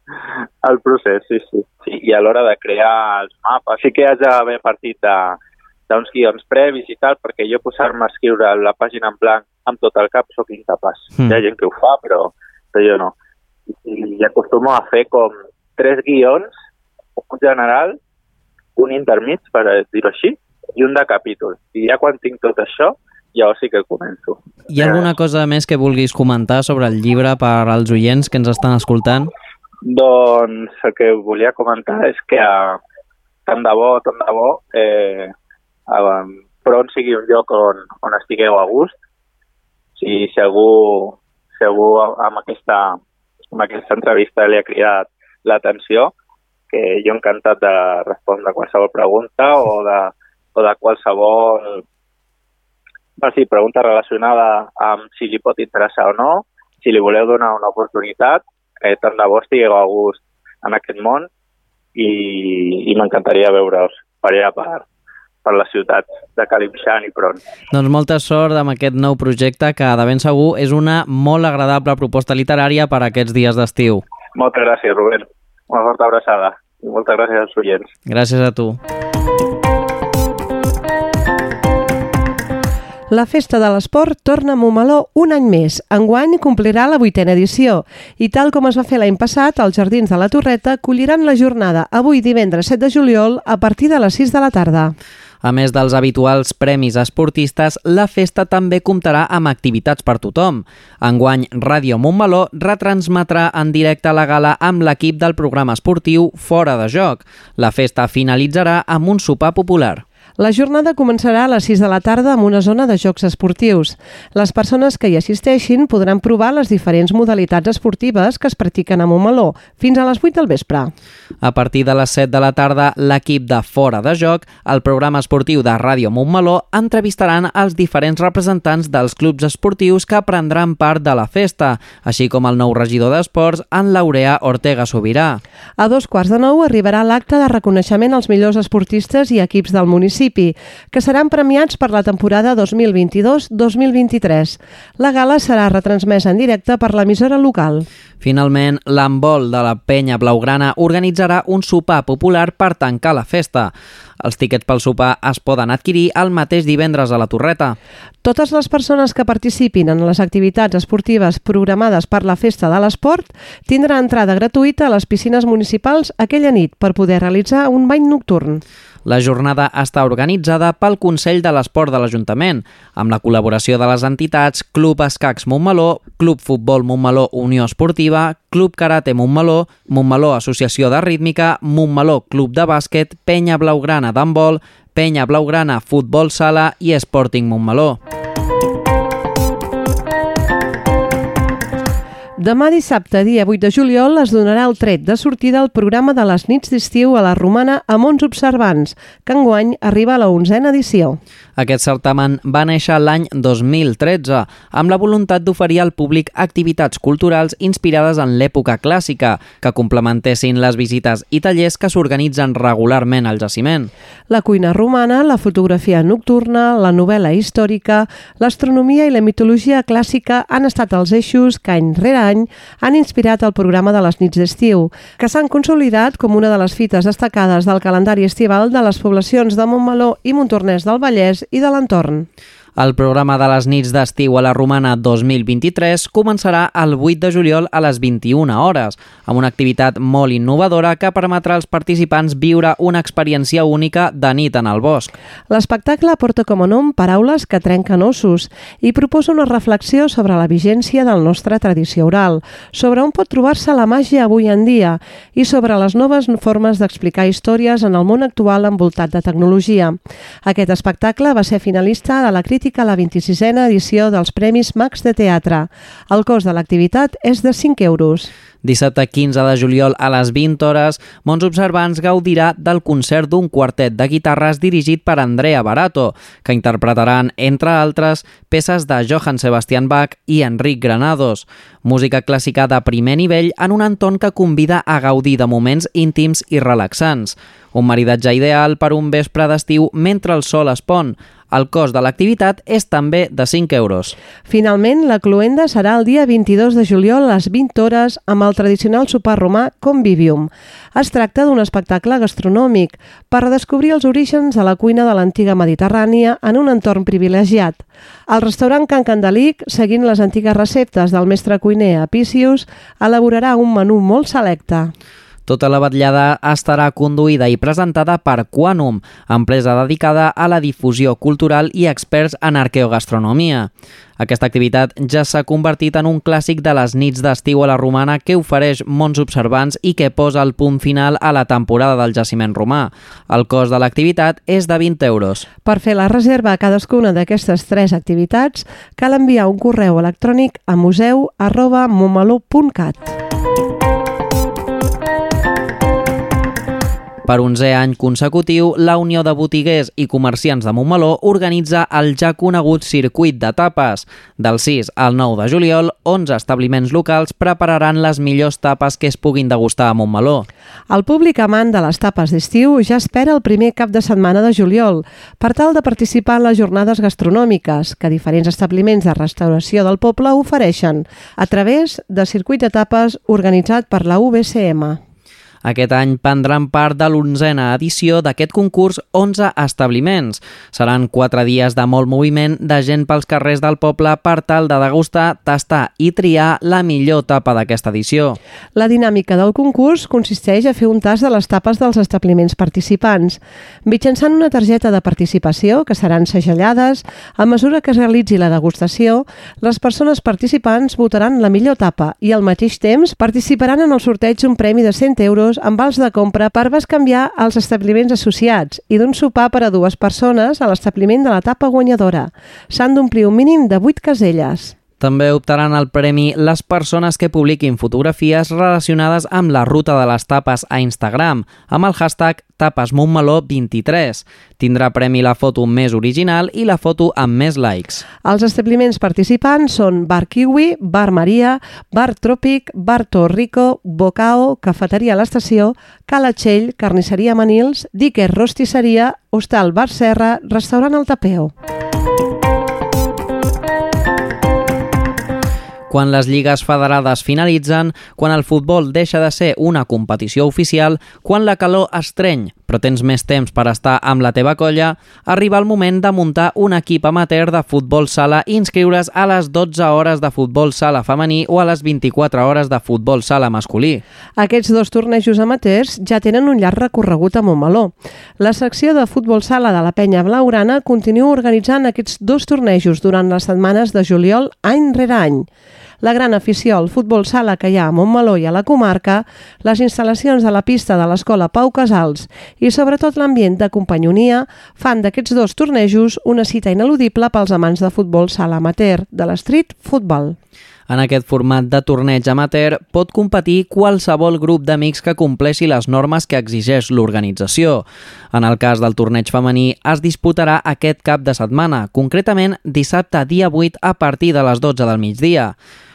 el procés, sí, sí, sí. I a l'hora de crear els mapes, sí que haig d'haver partit d'uns guions previs i tal, perquè jo posar-me a escriure la pàgina en blanc amb tot el cap sóc incapaç. Mm. Hi ha gent que ho fa, però, però jo no. I, i acostumo a fer com tres guions, un general, un intermig, per dir-ho així, i un de capítol. I ja quan tinc tot això, llavors sí que començo. Hi ha alguna cosa més que vulguis comentar sobre el llibre per als oients que ens estan escoltant? Doncs el que volia comentar és que eh, tant de bo, tant de bo, eh, eh, Front sigui un lloc on, on estigueu a gust. Si, si algú, si algú amb aquesta, amb aquesta entrevista li ha cridat l'atenció, que jo encantat de respondre qualsevol pregunta o de, o de qualsevol per si pregunta relacionada amb si li pot interessar o no, si li voleu donar una oportunitat, eh, tant de bo estigueu a gust en aquest món i, i m'encantaria veure-us per allà per, per la ciutat de Calimxan i Pron. Doncs molta sort amb aquest nou projecte que de ben segur és una molt agradable proposta literària per a aquests dies d'estiu. Moltes gràcies, Rubén. Una forta abraçada. I moltes gràcies als oients. Gràcies a tu. La Festa de l'Esport torna a Montmeló un any més. Enguany complirà la vuitena edició i tal com es va fer l'any passat, els Jardins de la Torreta colliran la jornada avui divendres 7 de juliol a partir de les 6 de la tarda. A més dels habituals premis esportistes, la festa també comptarà amb activitats per tothom. Enguany, Ràdio Montmeló retransmetrà en directe la gala amb l'equip del programa esportiu Fora de Joc. La festa finalitzarà amb un sopar popular. La jornada començarà a les 6 de la tarda amb una zona de jocs esportius. Les persones que hi assisteixin podran provar les diferents modalitats esportives que es practiquen a Montmeló fins a les 8 del vespre. A partir de les 7 de la tarda, l'equip de Fora de Joc, el programa esportiu de Ràdio Montmeló, entrevistaran els diferents representants dels clubs esportius que prendran part de la festa, així com el nou regidor d'Esports, en Laurea Ortega Sobirà. A dos quarts de nou arribarà l'acte de reconeixement als millors esportistes i equips del municipi, que seran premiats per la temporada 2022-2023. La gala serà retransmesa en directe per l'emissora local. Finalment, l'embol de la penya blaugrana organitzarà un sopar popular per tancar la festa. Els tíquets pel sopar es poden adquirir el mateix divendres a la Torreta. Totes les persones que participin en les activitats esportives programades per la Festa de l'Esport tindran entrada gratuïta a les piscines municipals aquella nit per poder realitzar un bany nocturn. La jornada està organitzada pel Consell de l'Esport de l'Ajuntament, amb la col·laboració de les entitats Club Escacs Montmeló, Club Futbol Montmeló Unió Esportiva, Club Karate Montmeló, Montmeló Associació de Rítmica, Montmeló Club de Bàsquet, Penya Blaugrana d'handbol, Penya Blaugrana Futbol Sala i Sporting Montmeló. Demà dissabte, dia 8 de juliol, es donarà el tret de sortida al programa de les nits d'estiu a la Romana amb 11 observants, que enguany arriba a la 11a edició. Aquest certamen va néixer l'any 2013 amb la voluntat d'oferir al públic activitats culturals inspirades en l'època clàssica que complementessin les visites i tallers que s'organitzen regularment al jaciment. La cuina romana, la fotografia nocturna, la novel·la històrica, l'astronomia i la mitologia clàssica han estat els eixos que any rere any han inspirat el programa de les nits d'estiu, que s'han consolidat com una de les fites destacades del calendari estival de les poblacions de Montmeló i Montornès del Vallès i de l'entorn. El programa de les nits d'estiu a la Romana 2023 començarà el 8 de juliol a les 21 hores, amb una activitat molt innovadora que permetrà als participants viure una experiència única de nit en el bosc. L'espectacle porta com a nom Paraules que trenquen ossos i proposa una reflexió sobre la vigència del nostre tradició oral, sobre on pot trobar-se la màgia avui en dia i sobre les noves formes d'explicar històries en el món actual envoltat de tecnologia. Aquest espectacle va ser finalista de la crítica a la 26a edició dels Premis Max de Teatre. El cost de l'activitat és de 5 euros. Dissabte 15 de juliol a les 20 hores, Mons Observants gaudirà del concert d'un quartet de guitarres dirigit per Andrea Barato, que interpretaran, entre altres, peces de Johann Sebastian Bach i Enric Granados. Música clàssica de primer nivell en un entorn que convida a gaudir de moments íntims i relaxants. Un maridatge ideal per un vespre d'estiu mentre el sol es pon. El cost de l'activitat és també de 5 euros. Finalment, la cluenda serà el dia 22 de juliol a les 20 hores amb el tradicional sopar romà Convivium. Es tracta d'un espectacle gastronòmic per redescobrir els orígens de la cuina de l'antiga Mediterrània en un entorn privilegiat. El restaurant Can Candelic, seguint les antigues receptes del mestre cuiner Apicius, elaborarà un menú molt selecte. Tota la vetllada estarà conduïda i presentada per Quanum, empresa dedicada a la difusió cultural i experts en arqueogastronomia. Aquesta activitat ja s'ha convertit en un clàssic de les nits d'estiu a la romana que ofereix mons observants i que posa el punt final a la temporada del jaciment romà. El cost de l'activitat és de 20 euros. Per fer la reserva a cadascuna d'aquestes tres activitats, cal enviar un correu electrònic a museu arroba montmeló.cat. Per 11è any consecutiu, la Unió de Botiguers i Comerciants de Montmeló organitza el ja conegut circuit de tapes. Del 6 al 9 de juliol, 11 establiments locals prepararan les millors tapes que es puguin degustar a Montmeló. El públic amant de les tapes d'estiu ja espera el primer cap de setmana de juliol per tal de participar en les jornades gastronòmiques que diferents establiments de restauració del poble ofereixen a través de circuit de tapes organitzat per la UBCM. Aquest any prendran part de l'onzena edició d'aquest concurs 11 establiments. Seran quatre dies de molt moviment de gent pels carrers del poble per tal de degustar, tastar i triar la millor tapa d'aquesta edició. La dinàmica del concurs consisteix a fer un tast de les tapes dels establiments participants. Mitjançant una targeta de participació, que seran segellades, a mesura que es realitzi la degustació, les persones participants votaran la millor tapa i al mateix temps participaran en el sorteig d'un premi de 100 euros euros en vals de compra per bescanviar als establiments associats i d'un sopar per a dues persones a l'establiment de l'etapa guanyadora. S'han d'omplir un mínim de 8 caselles. També optaran al premi les persones que publiquin fotografies relacionades amb la ruta de les tapes a Instagram, amb el hashtag tapesmontmeló23. Tindrà premi la foto més original i la foto amb més likes. Els establiments participants són Bar Kiwi, Bar Maria, Bar Tròpic, Bar Torrico, Bocao, Cafeteria l'Estació, Cala Txell, Carnisseria Manils, Dicker Rostisseria, Hostal Bar Serra, Restaurant El Tapeo. Quan les lligues federades finalitzen, quan el futbol deixa de ser una competició oficial, quan la calor estreny, però tens més temps per estar amb la teva colla, arriba el moment de muntar un equip amateur de futbol sala i inscriure's a les 12 hores de futbol sala femení o a les 24 hores de futbol sala masculí. Aquests dos tornejos amateurs ja tenen un llarg recorregut a Montmeló. La secció de futbol sala de la penya blaugrana continua organitzant aquests dos tornejos durant les setmanes de juliol any rere any la gran afició al futbol sala que hi ha a Montmeló i a la comarca, les instal·lacions de la pista de l'escola Pau Casals i sobretot l'ambient de companyonia fan d'aquests dos tornejos una cita ineludible pels amants de futbol sala amateur, de l'street football. En aquest format de torneig amateur pot competir qualsevol grup d'amics que compleixi les normes que exigeix l'organització. En el cas del torneig femení es disputarà aquest cap de setmana, concretament dissabte dia 8 a partir de les 12 del migdia.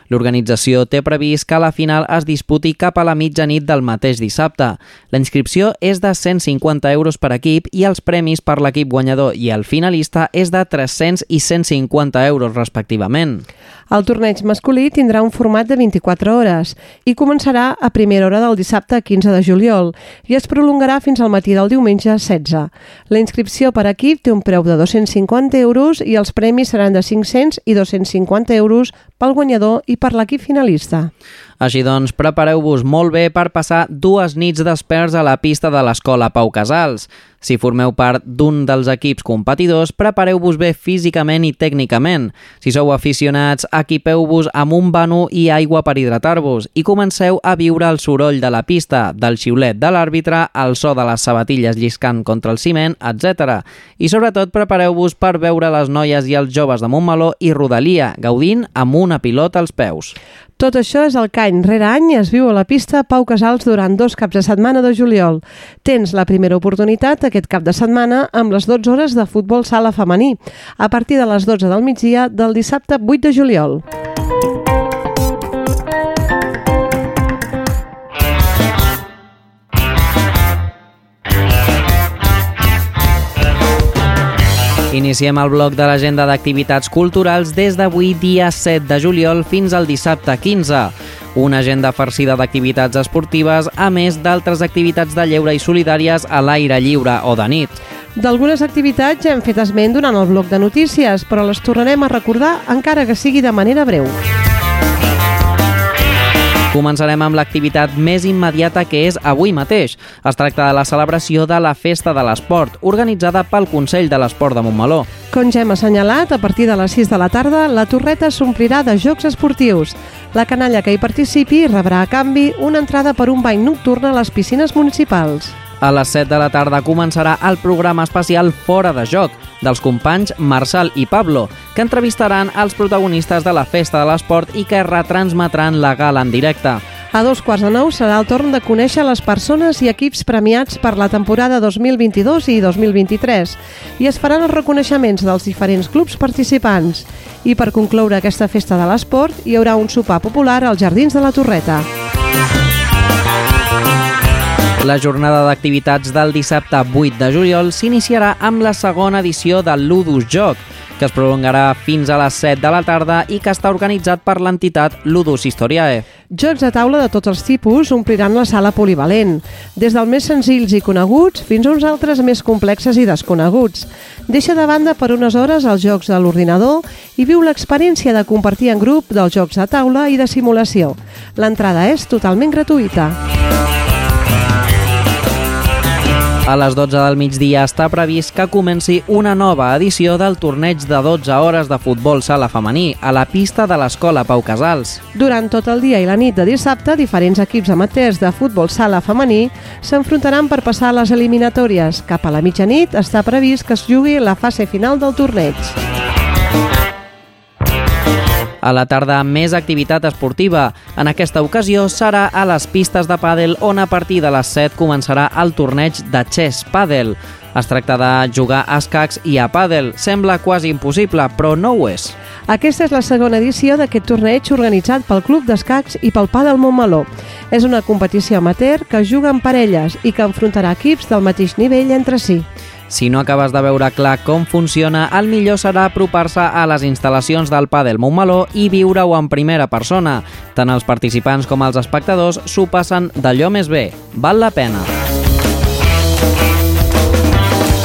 L'organització té previst que la final es disputi cap a la mitjanit del mateix dissabte. La inscripció és de 150 euros per equip i els premis per l'equip guanyador i el finalista és de 300 i 150 euros respectivament. El torneig masculí tindrà un format de 24 hores i començarà a primera hora del dissabte 15 de juliol i es prolongarà fins al matí del diumenge 16. La inscripció per equip té un preu de 250 euros i els premis seran de 500 i 250 euros pel guanyador i per l'equip finalista. Així doncs, prepareu-vos molt bé per passar dues nits desperts a la pista de l'Escola Pau Casals. Si formeu part d'un dels equips competidors, prepareu-vos bé físicament i tècnicament. Si sou aficionats, equipeu-vos amb un vano i aigua per hidratar-vos i comenceu a viure el soroll de la pista, del xiulet de l'àrbitre, el so de les sabatilles lliscant contra el ciment, etc. I sobretot prepareu-vos per veure les noies i els joves de Montmeló i Rodalia, gaudint amb una pilota als peus. Tot això és el que any rere any es viu a la pista Pau Casals durant dos caps de setmana de juliol. Tens la primera oportunitat aquest cap de setmana amb les 12 hores de futbol sala femení, a partir de les 12 del migdia del dissabte 8 de juliol. Iniciem el bloc de l'agenda d'activitats culturals des d'avui dia 7 de juliol fins al dissabte 15. Una agenda farcida d'activitats esportives, a més d'altres activitats de lleure i solidàries a l'aire lliure o de nit. D'algunes activitats ja hem fet esment durant el bloc de notícies, però les tornarem a recordar encara que sigui de manera breu. Començarem amb l'activitat més immediata que és avui mateix. Es tracta de la celebració de la Festa de l'Esport, organitzada pel Consell de l'Esport de Montmeló. Com ja hem assenyalat, a partir de les 6 de la tarda, la torreta s'omplirà de jocs esportius. La canalla que hi participi rebrà a canvi una entrada per un bany nocturn a les piscines municipals. A les 7 de la tarda començarà el programa especial Fora de Joc, dels companys Marçal i Pablo, que entrevistaran els protagonistes de la Festa de l'Esport i que retransmetran la gala en directe. A dos quarts de nou serà el torn de conèixer les persones i equips premiats per la temporada 2022 i 2023 i es faran els reconeixements dels diferents clubs participants. I per concloure aquesta festa de l'esport hi haurà un sopar popular als Jardins de la Torreta. La jornada d'activitats del dissabte 8 de juliol s'iniciarà amb la segona edició del Ludus Joc, que es prolongarà fins a les 7 de la tarda i que està organitzat per l'entitat Ludus Historiae. Jocs de taula de tots els tipus ompliran la sala polivalent, des dels més senzills i coneguts fins a uns altres més complexes i desconeguts. Deixa de banda per unes hores els jocs de l'ordinador i viu l'experiència de compartir en grup dels jocs de taula i de simulació. L'entrada és totalment gratuïta. A les 12 del migdia està previst que comenci una nova edició del torneig de 12 hores de futbol sala femení a la pista de l'Escola Pau Casals. Durant tot el dia i la nit de dissabte, diferents equips amateurs de futbol sala femení s'enfrontaran per passar les eliminatòries. Cap a la mitjanit està previst que es jugui la fase final del torneig. A la tarda, més activitat esportiva. En aquesta ocasió serà a les pistes de pàdel on a partir de les 7 començarà el torneig de chess pàdel. Es tracta de jugar a escacs i a pàdel. Sembla quasi impossible, però no ho és. Aquesta és la segona edició d'aquest torneig organitzat pel Club d'Escacs i pel Pàdel Montmeló. És una competició amateur que juga en parelles i que enfrontarà equips del mateix nivell entre si. Si no acabes de veure clar com funciona, el millor serà apropar-se a les instal·lacions del Padel Montmeló i viure-ho en primera persona. Tant els participants com els espectadors s'ho passen d'allò més bé. Val la pena.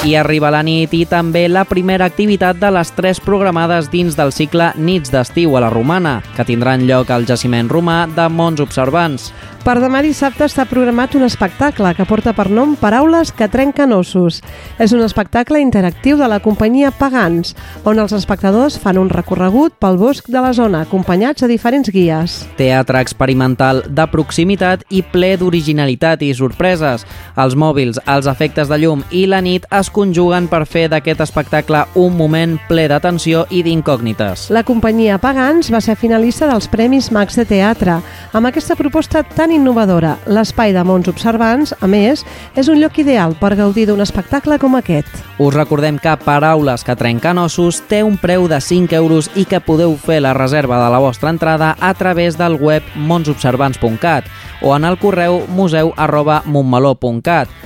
I arriba la nit i també la primera activitat de les tres programades dins del cicle Nits d'estiu a la Romana, que tindran lloc al jaciment romà de Mons Observants. Per demà dissabte està programat un espectacle que porta per nom Paraules que trenquen ossos. És un espectacle interactiu de la companyia Pagans, on els espectadors fan un recorregut pel bosc de la zona, acompanyats de diferents guies. Teatre experimental de proximitat i ple d'originalitat i sorpreses. Els mòbils, els efectes de llum i la nit es conjuguen per fer d'aquest espectacle un moment ple d'atenció i d'incògnites. La companyia Pagans va ser finalista dels Premis Max de Teatre. Amb aquesta proposta tan innovadora, l'espai de Mons Observants, a més, és un lloc ideal per gaudir d'un espectacle com aquest. Us recordem que Paraules que trenquen ossos té un preu de 5 euros i que podeu fer la reserva de la vostra entrada a través del web monsobservants.cat o en el correu museu arroba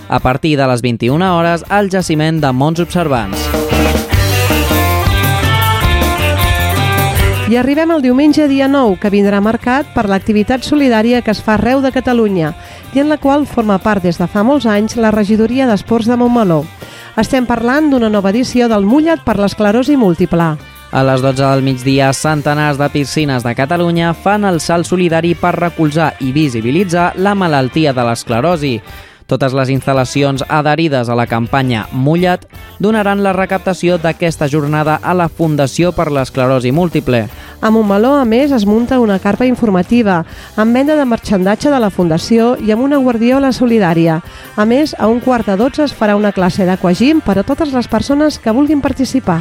a partir de les 21 hores al jaciment de Mons Observants. I arribem al diumenge dia 9, que vindrà marcat per l'activitat solidària que es fa arreu de Catalunya i en la qual forma part des de fa molts anys la regidoria d'Esports de Montmeló. Estem parlant d'una nova edició del Mullat per l'esclerosi múltiple. A les 12 del migdia, centenars de piscines de Catalunya fan el salt solidari per recolzar i visibilitzar la malaltia de l'esclerosi. Totes les instal·lacions adherides a la campanya Mullat donaran la recaptació d'aquesta jornada a la Fundació per l'Esclerosi Múltiple. A Montmeló, a més, es munta una carpa informativa amb venda de marxandatge de la Fundació i amb una guardiola solidària. A més, a un quart de dotze es farà una classe d'aquagim per a totes les persones que vulguin participar.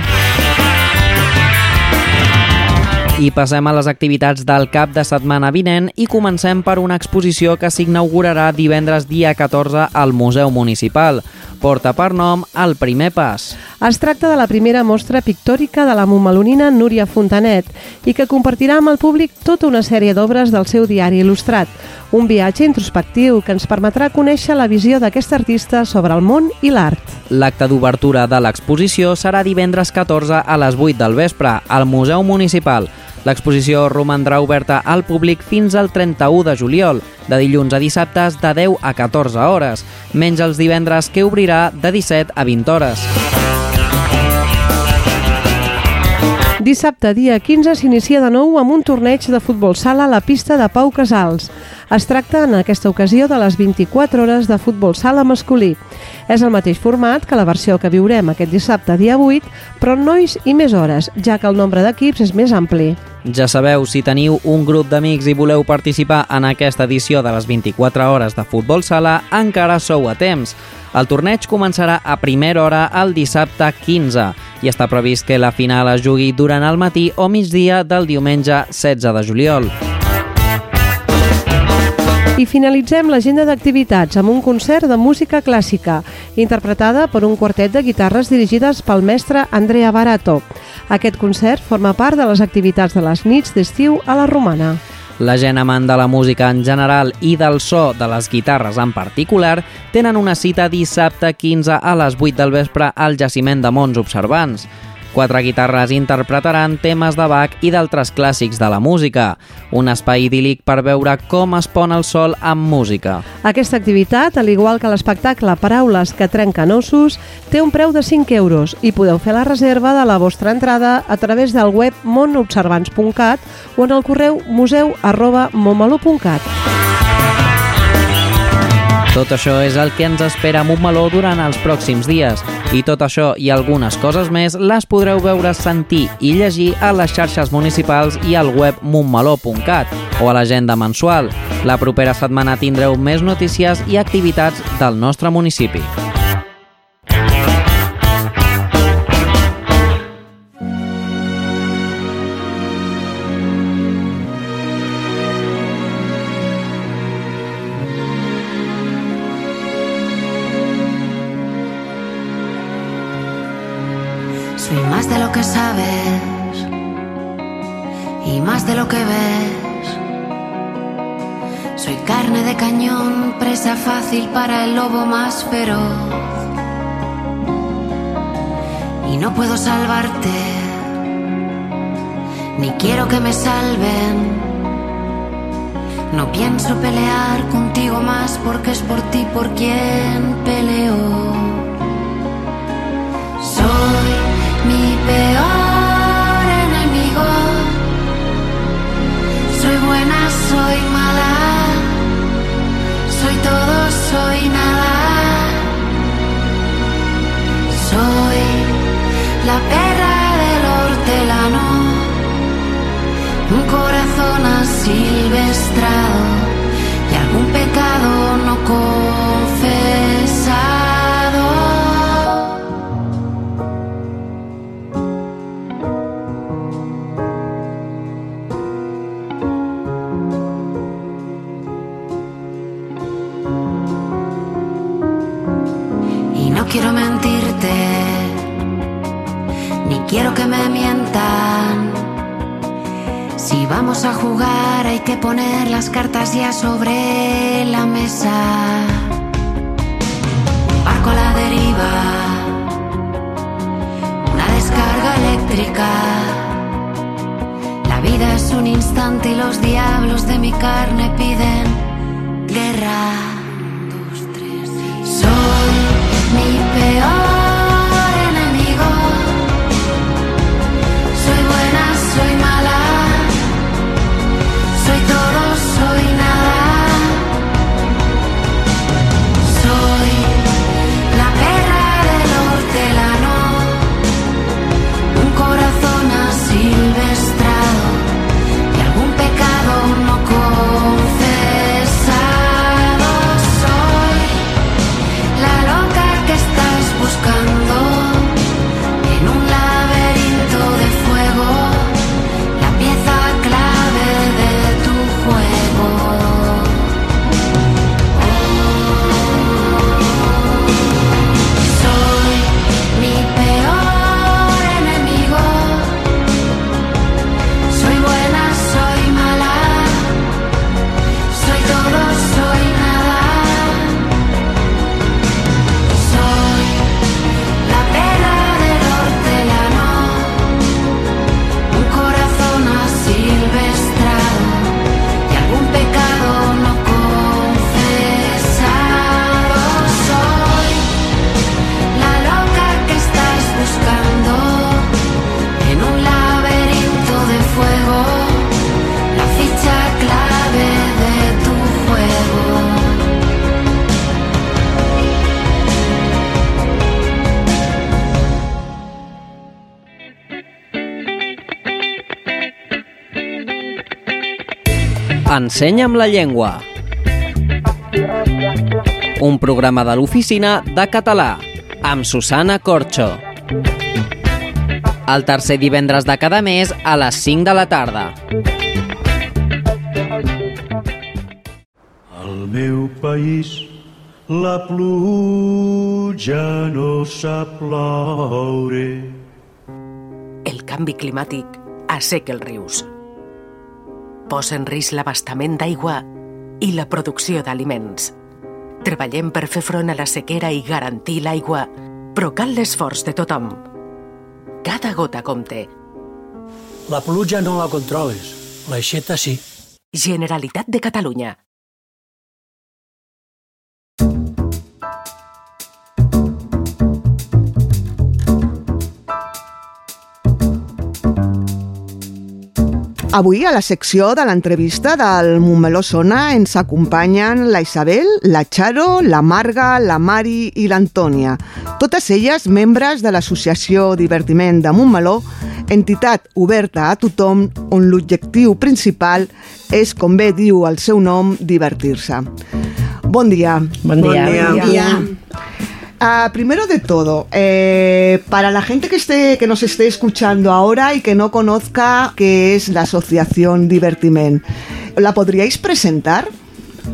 I passem a les activitats del cap de setmana vinent i comencem per una exposició que s'inaugurarà divendres dia 14 al Museu Municipal. Porta per nom El primer pas. Es tracta de la primera mostra pictòrica de la montmelonina Núria Fontanet i que compartirà amb el públic tota una sèrie d'obres del seu diari il·lustrat. Un viatge introspectiu que ens permetrà conèixer la visió d'aquest artista sobre el món i l'art. L'acte d'obertura de l'exposició serà divendres 14 a les 8 del vespre al Museu Municipal. L'exposició romandrà oberta al públic fins al 31 de juliol, de dilluns a dissabtes de 10 a 14 hores, menys els divendres que obrirà de 17 a 20 hores. Dissabte, dia 15, s'inicia de nou amb un torneig de futbol sala a la pista de Pau Casals. Es tracta en aquesta ocasió de les 24 hores de futbol sala masculí. És el mateix format que la versió que viurem aquest dissabte, dia 8, però nois i més hores, ja que el nombre d'equips és més ampli. Ja sabeu, si teniu un grup d'amics i voleu participar en aquesta edició de les 24 hores de futbol sala, encara sou a temps. El torneig començarà a primera hora el dissabte 15 i està previst que la final es jugui durant el matí o migdia del diumenge 16 de juliol. I finalitzem l'agenda d'activitats amb un concert de música clàssica, interpretada per un quartet de guitarres dirigides pel mestre Andrea Barato. Aquest concert forma part de les activitats de les nits d'estiu a la Romana. La gent amant de la música en general i del so de les guitarres en particular tenen una cita dissabte 15 a les 8 del vespre al jaciment de Mons Observants. Quatre guitarres interpretaran temes de Bach i d'altres clàssics de la música. Un espai idíl·lic per veure com es pon el sol amb música. Aquesta activitat, al igual que l'espectacle Paraules que trenquen ossos, té un preu de 5 euros i podeu fer la reserva de la vostra entrada a través del web monobservants.cat o en el correu museu arroba montmeló.cat. Tot això és el que ens espera a Montmeló durant els pròxims dies. I tot això i algunes coses més les podreu veure, sentir i llegir a les xarxes municipals i al web montmeló.cat o a l'agenda mensual. La propera setmana tindreu més notícies i activitats del nostre municipi. Que sabes y más de lo que ves. Soy carne de cañón, presa fácil para el lobo más feroz. y no puedo salvarte, ni quiero que me salven. No pienso pelear contigo más porque es por ti por quien peleo. Soy nada. Soy la perra del hortelano. Un corazón asilvestrado y algún pecado no confesado. Sobre Ensenya'm la llengua. Un programa de l'oficina de català amb Susana Corxo. El tercer divendres de cada mes a les 5 de la tarda. Al meu país la pluja no sap ploure. El canvi climàtic asseca els rius. Posa en risc l'abastament d'aigua i la producció d'aliments. Treballem per fer front a la sequera i garantir l'aigua, però cal l'esforç de tothom. Cada gota compte. La pluja no la controles, l'aixeta sí. Generalitat de Catalunya. Avui, a la secció de l'entrevista del Montmeló Sona, ens acompanyen la Isabel, la Charo, la Marga, la Mari i l'Antònia. Totes elles membres de l'Associació Divertiment de Montmeló, entitat oberta a tothom on l'objectiu principal és, com bé diu el seu nom, divertir-se. Bon dia. Bon dia. Bon dia. Ah, primero de todo, eh, para la gente que, esté, que nos esté escuchando ahora y que no conozca qué es la Asociación Divertiment, ¿la podríais presentar?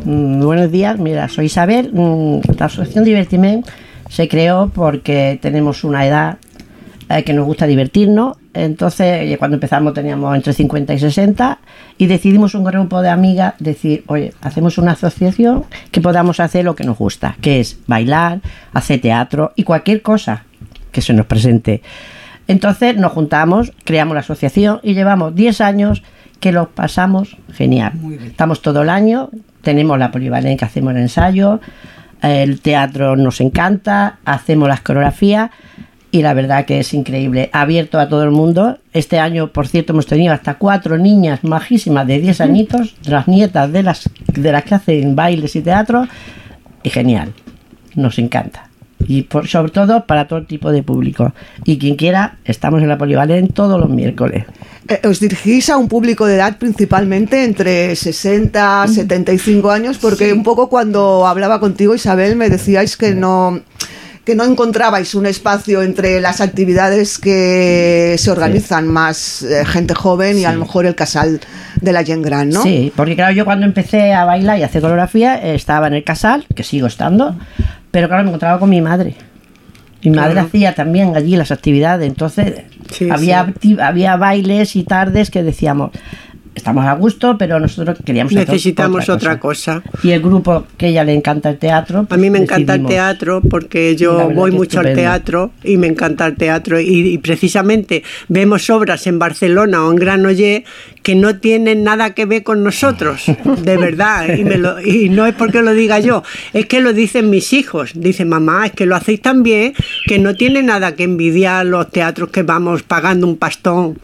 Mm, buenos días, mira, soy Isabel. Mm, la Asociación Divertiment se creó porque tenemos una edad eh, que nos gusta divertirnos. Entonces, cuando empezamos teníamos entre 50 y 60 y decidimos un grupo de amigas decir, oye, hacemos una asociación que podamos hacer lo que nos gusta, que es bailar, hacer teatro y cualquier cosa que se nos presente. Entonces nos juntamos, creamos la asociación y llevamos 10 años que lo pasamos genial. Estamos todo el año, tenemos la polivalente que hacemos el ensayo, el teatro nos encanta, hacemos las coreografías y la verdad que es increíble. Abierto a todo el mundo. Este año, por cierto, hemos tenido hasta cuatro niñas majísimas de 10 añitos, las nietas de las, de las que hacen bailes y teatro, y genial. Nos encanta. Y por, sobre todo para todo tipo de público. Y quien quiera, estamos en la Polivalent todos los miércoles. Eh, os dirigís a un público de edad principalmente entre 60 Mm. 75 años, porque un poco cuando hablaba contigo, Isabel, me decíais que no que no encontrabais un espacio entre las actividades que se organizan más eh, gente joven y a lo mejor el casal de la Gent Gran, ¿no? Sí, porque claro, yo cuando empecé a bailar y a hacer coreografía eh, estaba en el casal, que sigo estando, pero claro, me encontraba con mi madre. Mi madre Claro. hacía también allí las actividades, entonces Sí, había, había bailes y tardes que decíamos, estamos a gusto, pero nosotros queríamos hacer Necesitamos otra cosa. Y el grupo que a ella le encanta el teatro. A mí me encanta el teatro porque yo voy mucho al teatro y me encanta el teatro. Y, y precisamente vemos obras en Barcelona o en Granollers que no tienen nada que ver con nosotros, de verdad, y, me lo- y no es porque lo diga yo, es que lo dicen mis hijos, dicen mamá, es que lo hacéis tan bien que no tiene nada que envidiar los teatros que vamos pagando un pastón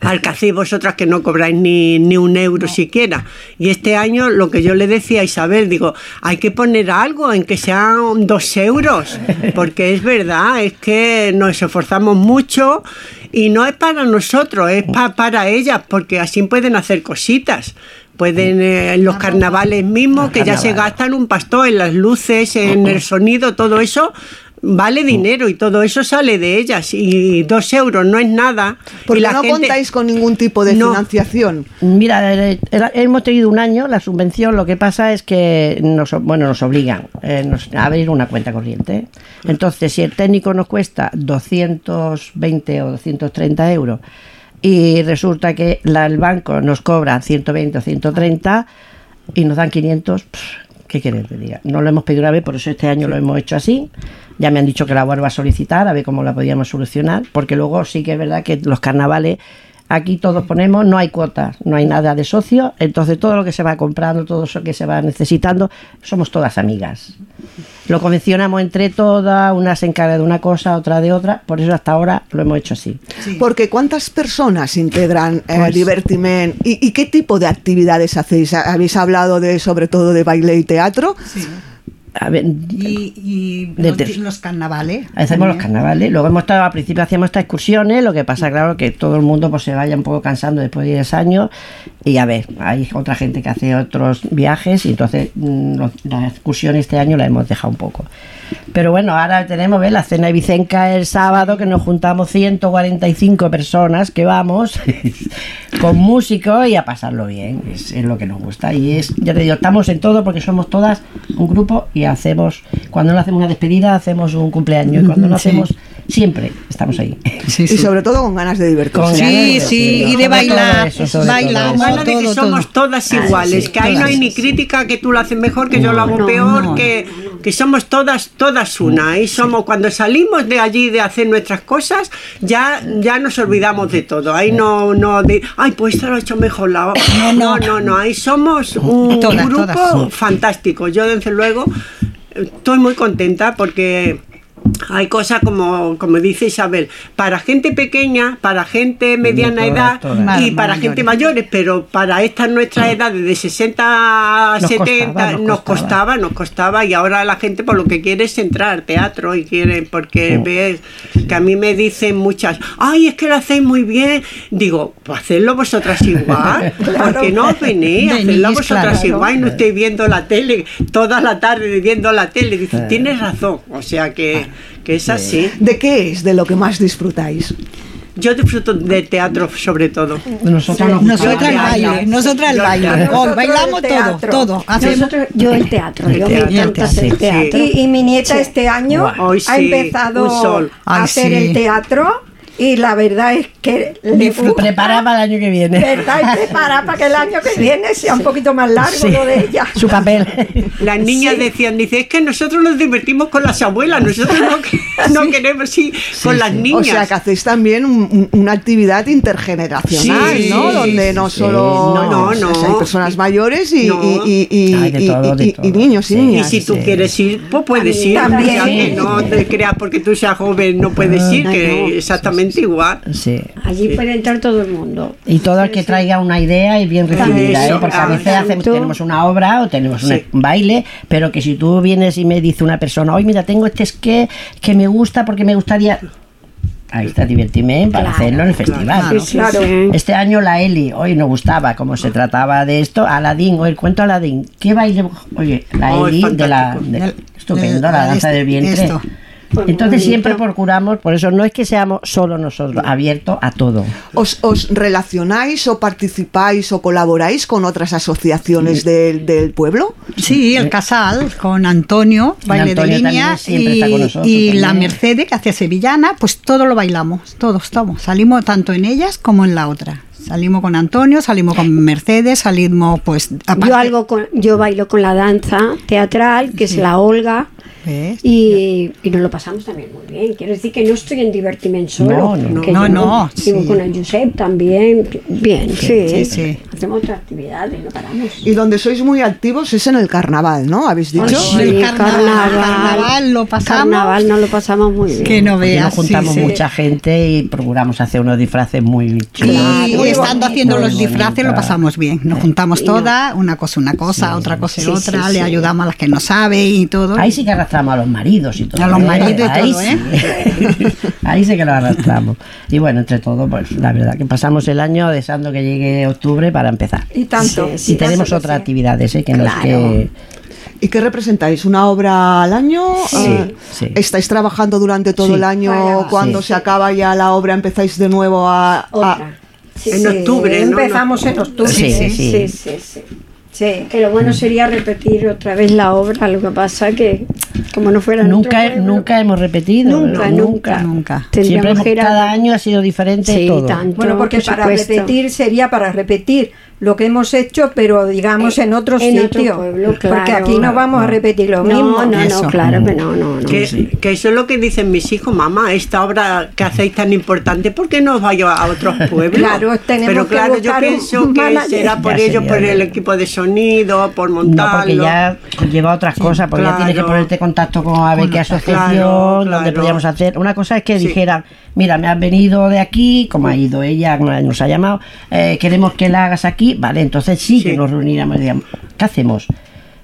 al que hacéis vosotras que no cobráis ni, ni un euro siquiera. Y este año lo que yo le decía a Isabel, digo, hay que poner algo en que sean dos euros, porque es verdad, es que nos esforzamos mucho y no es para nosotros, es pa- para ellas, porque así pueden hacer cositas. Pueden eh, en los carnavales mismos, que ya se gastan un pastón en las luces, en el sonido, todo eso vale dinero y todo eso sale de ellas y dos euros no es nada. Porque y la no gente- contáis con ningún tipo de No. financiación. Mira, eh, eh, hemos tenido un año la subvención, lo que pasa es que nos, bueno, nos obligan eh, nos- a abrir una cuenta corriente. Entonces, si el técnico nos cuesta 220 o 230 euros y resulta que la- el banco nos cobra 120 o 130 y nos dan 500, pff, ¿qué quieres que te diga? No lo hemos pedido una vez, por eso este año lo hemos hecho así. Ya me han dicho que la vuelva a solicitar, a ver cómo la podíamos solucionar, porque luego sí que es verdad que los carnavales Aquí todos ponemos, no hay cuotas, no hay nada de socio, entonces todo lo que se va comprando, todo eso que se va necesitando, somos todas amigas. Lo convencionamos entre todas, una se encarga de una cosa, otra de otra, por eso hasta ahora lo hemos hecho así. Porque ¿cuántas personas integran eh, Pues- Divertiment? ¿Y, y qué tipo de actividades hacéis? ¿Habéis hablado de sobre todo de baile y teatro? A ver, Y, y los, carnavales. Hacemos los carnavales, luego hemos estado, al principio hacíamos estas excursiones, lo que pasa, claro, que todo el mundo pues se vaya un poco cansando después de 10 años, y a ver, hay otra gente que hace otros viajes, y entonces mm, los- la excursión este año la hemos dejado un poco. Pero bueno, ahora tenemos ¿ves? la cena de Vicenca el sábado, que nos juntamos 145 personas que vamos, con músicos y a pasarlo bien, es, es lo que nos gusta. Y es, ya te digo, estamos en todo porque somos todas un grupo y hacemos, cuando no hacemos una despedida, hacemos un cumpleaños, y cuando no Sí. hacemos, siempre estamos ahí. Y sobre todo con ganas de ganas de- sí, y de bailar, eso, bailar. Habla de que todo, somos todo. todas Ah, iguales, sí, que ahí no hay ni crítica que tú lo haces mejor, que yo lo hago no, peor, no. Que, que somos todas, todas una. Ahí somos, cuando salimos de allí de hacer nuestras cosas, ya, ya nos olvidamos de todo. Ahí no, no de, ay, pues esto lo he hecho mejor la otra". No, no, no, ahí somos un Todas, grupo todas. fantástico. Yo, desde luego, estoy muy contenta porque hay cosas como, como dice Isabel, para gente pequeña, para gente mediana todas, edad todas. y para gente mayores. pero para estas nuestras edades de 60 a Nos 70 costaba, nos nos costaba. costaba, nos costaba y ahora la gente por lo que quiere es entrar al teatro y quiere, porque ves que a mí me dicen muchas, ay, es que lo hacéis muy bien. Digo, pues hacedlo vosotras igual, porque no os venís, hacedlo vosotras claro. igual y no estéis viendo la tele toda la tarde viendo la tele. Dice, Claro. tienes razón, o sea que, que es así. ¿De qué es de lo que más disfrutáis? Yo disfruto del teatro sobre todo. Nosotros nos Nosotras el baile, nosotras el baile. Oh, bailamos todo, teatro. todo. Hacemos Nosotros- yo el teatro, El yo teatro, me encanta hacer sí. teatro. Y, y mi nieta Sí. este año ha empezado a hacer sí. el teatro y la verdad es que le. Prepara para el año que viene. ¿Verdad? Y prepara para que el año que viene sea un poquito más largo Sí. lo de ella. Su papel. Las niñas Sí. decían, dice, es que nosotros nos divertimos con las abuelas, nosotros no, que- no queremos ir con las niñas. O sea, que hacéis también un- un- una actividad intergeneracional, Sí, ¿no? sí, Donde no sí. solo No, no, o sea, no. hay personas mayores y, y- todo, niños y Sí. niñas. Y si tú quieres ir, pues puedes ir. También. Que no te creas porque tú seas joven, no puedes ir, Ah, que no. exactamente igual. Sí. Allí puede entrar todo el mundo. Y todo el que traiga una idea y bien recibida, ¿eh? porque a veces hacemos, tenemos una obra o tenemos un baile, pero que si tú vienes y me dice una persona, oye, mira, tengo este esquí que me gusta porque me gustaría... Ahí está Divertimen para Claro, hacerlo en el festival. Sí, claro. Este año la Eli, hoy nos gustaba cómo se trataba de esto, Aladín, hoy el cuento Aladín, ¿qué baile? Oye, la Oh, Eli de la... de- estupendo, la danza este- del vientre. esto. Entonces siempre procuramos, por eso no es que seamos solo nosotros, abiertos a todo. ¿Os, os relacionáis o participáis o colaboráis con otras asociaciones del, del pueblo? Sí, el Casal con Antonio, baile Antonio de línea, y, está con nosotros y la. Mercedes que hace sevillana, pues todo lo bailamos, todos estamos. Salimos tanto en ellas como en la otra. Salimos con Antonio, salimos con Mercedes, salimos pues... aparte- Yo, algo con, yo bailo con la danza teatral, que es la Olga, ¿Ves? y, y nos lo pasamos también muy bien. Quiero decir que no estoy en divertimento solo. No, no, que no, no, Sigo sí. con el Josep también. Bien, sí. sí, sí. Hacemos otras actividades, no paramos. Y donde sois muy activos es en el carnaval, ¿no? ¿Habéis dicho? Sí, el carnaval, carnaval lo pasamos. Carnaval nos lo pasamos muy bien. Que no veas. nos juntamos sí, sí. mucha gente y procuramos hacer unos disfraces muy chulos. Y, Muy estando bonito, haciendo muy los disfraces lo pasamos bien. Nos juntamos no. todas, una cosa una cosa, otra cosa Sí, otra, sí, le sí. ayudamos a las que no saben y todo. Ahí sí que arrastramos a los maridos y todo. A los ¿eh? maridos y Ahí sí. Ahí sí que lo arrastramos. Y bueno, entre todo, pues la verdad que pasamos el año deseando que llegue octubre para empezar. Y tanto. y tenemos otras actividades, ¿eh? que que... ¿Y qué representáis? ¿Una obra al año? Sí, sí. ¿Estáis trabajando durante todo Sí. el año? Cuando sí. se acaba ya la obra empezáis de nuevo a... Sí, En sí. octubre, ¿no? Empezamos en octubre. Sí, Sí, sí. sí, sí. Que lo bueno sería repetir otra vez la obra, lo que pasa que como no fuera otro Nunca, pueblo, nunca hemos repetido. Nunca, ¿no? nunca. Nunca. Siempre tendríamos hemos- cada año ha sido diferente Sí, todo. tanto. Bueno, porque por para repetir sería para repetir lo que hemos hecho, pero digamos Eh, en otro en otro sitio. pueblo, Porque claro. aquí no vamos a repetir lo No, mismo. no, Eso. no, claro que no, no, no. Que, que eso es lo que dicen mis hijos, mamá, esta obra que hacéis tan importante, ¿por qué no os vais a otros pueblos? Claro, tenemos Pero que claro, yo buscar un pienso que manager. será por Ya ellos, sería por el equipo de sonido, por No, montarlo. porque ya lleva otras cosas, porque ya tienes que claro. ponerte en contacto con a ver qué asociación, claro, donde claro. podríamos hacer. Una cosa es que Sí. dijeran, mira, me has venido de aquí, como ha ido ella, nos ha llamado, eh, queremos que la hagas aquí, vale, entonces sí, que nos diríamos, ¿qué hacemos?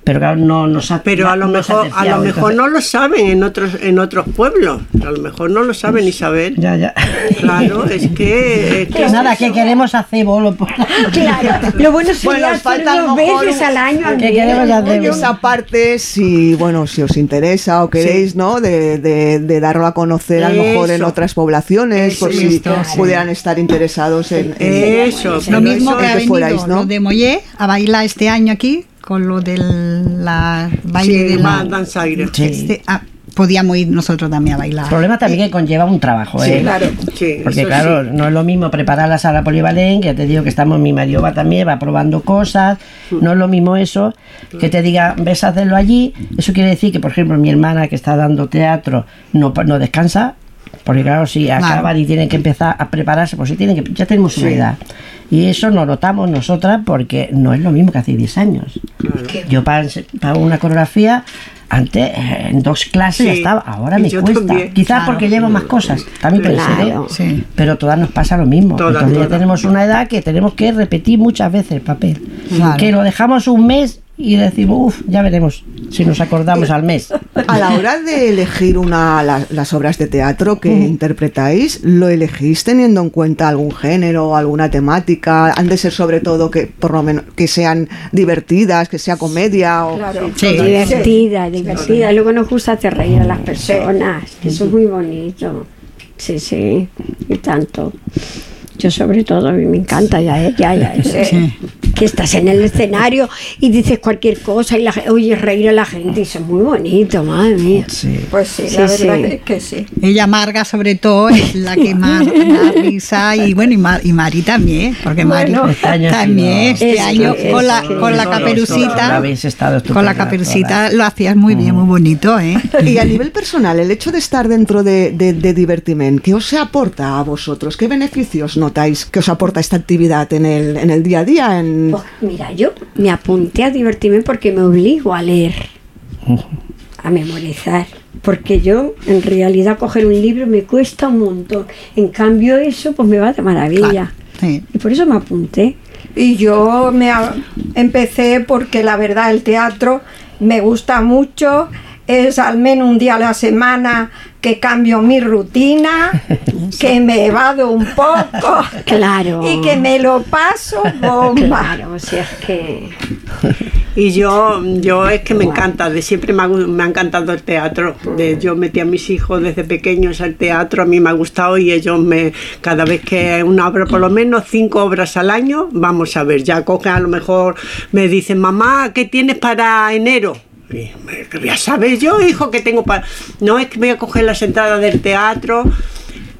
Pero claro, no nos ha Pero a lo no mejor, a lo mejor entonces- no lo saben en otros, en otros pueblos. A lo mejor no lo saben Isabel. Ya, ya. Claro, es que, es que Que nada, que queremos hacer bolo por Claro, lo bueno sería Bueno, os falta a lo hacerlo mejor veces un- al año. al ¿Qué menos. queremos hacer? Esa parte, si bueno, si os interesa o queréis, ¿no? De, de, de darlo a conocer a lo mejor en Eso. otras poblaciones, por si Esto, sí. pudieran estar interesados en, en- eso. Lo pero mismo eso- que ha que venido fuerais, ¿no? lo de Mollé a bailar este año aquí con lo del la baile Sí, de la más danzaire. Sí. este, ah, podíamos ir nosotros también a bailar. El problema también que conlleva un trabajo, Sí, ¿eh? claro. Sí, Porque eso claro, sí. no es lo mismo preparar la sala polivalente, que ya te digo que estamos, mi marido va también, va probando cosas, no es lo mismo eso, que te diga, ves a hacerlo allí, eso quiere decir que, por ejemplo, mi hermana que está dando teatro no, no descansa, porque claro, si Claro. acaban y tienen que empezar a prepararse, pues si tienen que, ya tenemos una Sí. edad. Y eso nos notamos nosotras porque no es lo mismo que hace 10 años. Yo para, para una coreografía, antes eh, en dos clases ya Sí. estaba, ahora Y me cuesta. también. Quizás Claro. porque llevo más cosas, también puede ser, ¿eh? Sí. pero todas nos pasa lo mismo. Todas, Entonces ya todas. tenemos una edad que tenemos que repetir muchas veces el papel. Claro. Que lo dejamos un mes y decimos, uff, ya veremos si nos acordamos al mes. A la hora de elegir una la- las obras de teatro que interpretáis, ¿lo elegís teniendo en cuenta algún género, alguna temática? Han de ser sobre todo que por lo menos que sean divertidas, que sea comedia o Claro. Sí. Divertida, divertida. Luego nos gusta hacer reír a las personas. que Eso es muy bonito. Sí, sí. Y tanto. Yo sobre todo, a mí me encanta ya, ¿eh? ya, ya. Sí. Que que estás en el escenario y dices cualquier cosa y la, oyes reír a la gente y eso es muy bonito, madre mía. Pues sí, Sí, la sí. verdad que, que sí. Ella Marga sobre todo es la que más da risa y bueno y, Mar- y Mari también porque Mari Bueno, Este año también sido- este es año con la es con la caperucita con la caperucita lo hacías muy bien muy bonito eh Y a nivel personal, el hecho de estar dentro de, de, de Divertiment, ¿qué os aporta a vosotros? ¿Qué beneficios notáis que os aporta esta actividad en el, en el día a día? En... Pues mira, yo me apunté a divertirme porque me obligo a leer, a memorizar. Porque yo, en realidad, coger un libro me cuesta un montón. En cambio, eso pues me va de maravilla. Sí. Y por eso me apunté. Y yo me empecé porque la verdad el teatro me gusta mucho. Es al menos un día a la semana que cambio mi rutina, que me evado un poco Claro. y que me lo paso bomba. Claro, o sea, es que... Y yo, yo es que me encanta, de siempre me ha, me ha encantado el teatro. De, yo metí a mis hijos desde pequeños al teatro, a mí me ha gustado y ellos me, cada vez que una obra, por lo menos cinco obras al año, vamos a ver, ya cogen a lo mejor, me dicen, mamá, ¿qué tienes para enero? Y me- que voy a saber yo, hijo, que tengo para... No, es que voy a coger las entradas del teatro.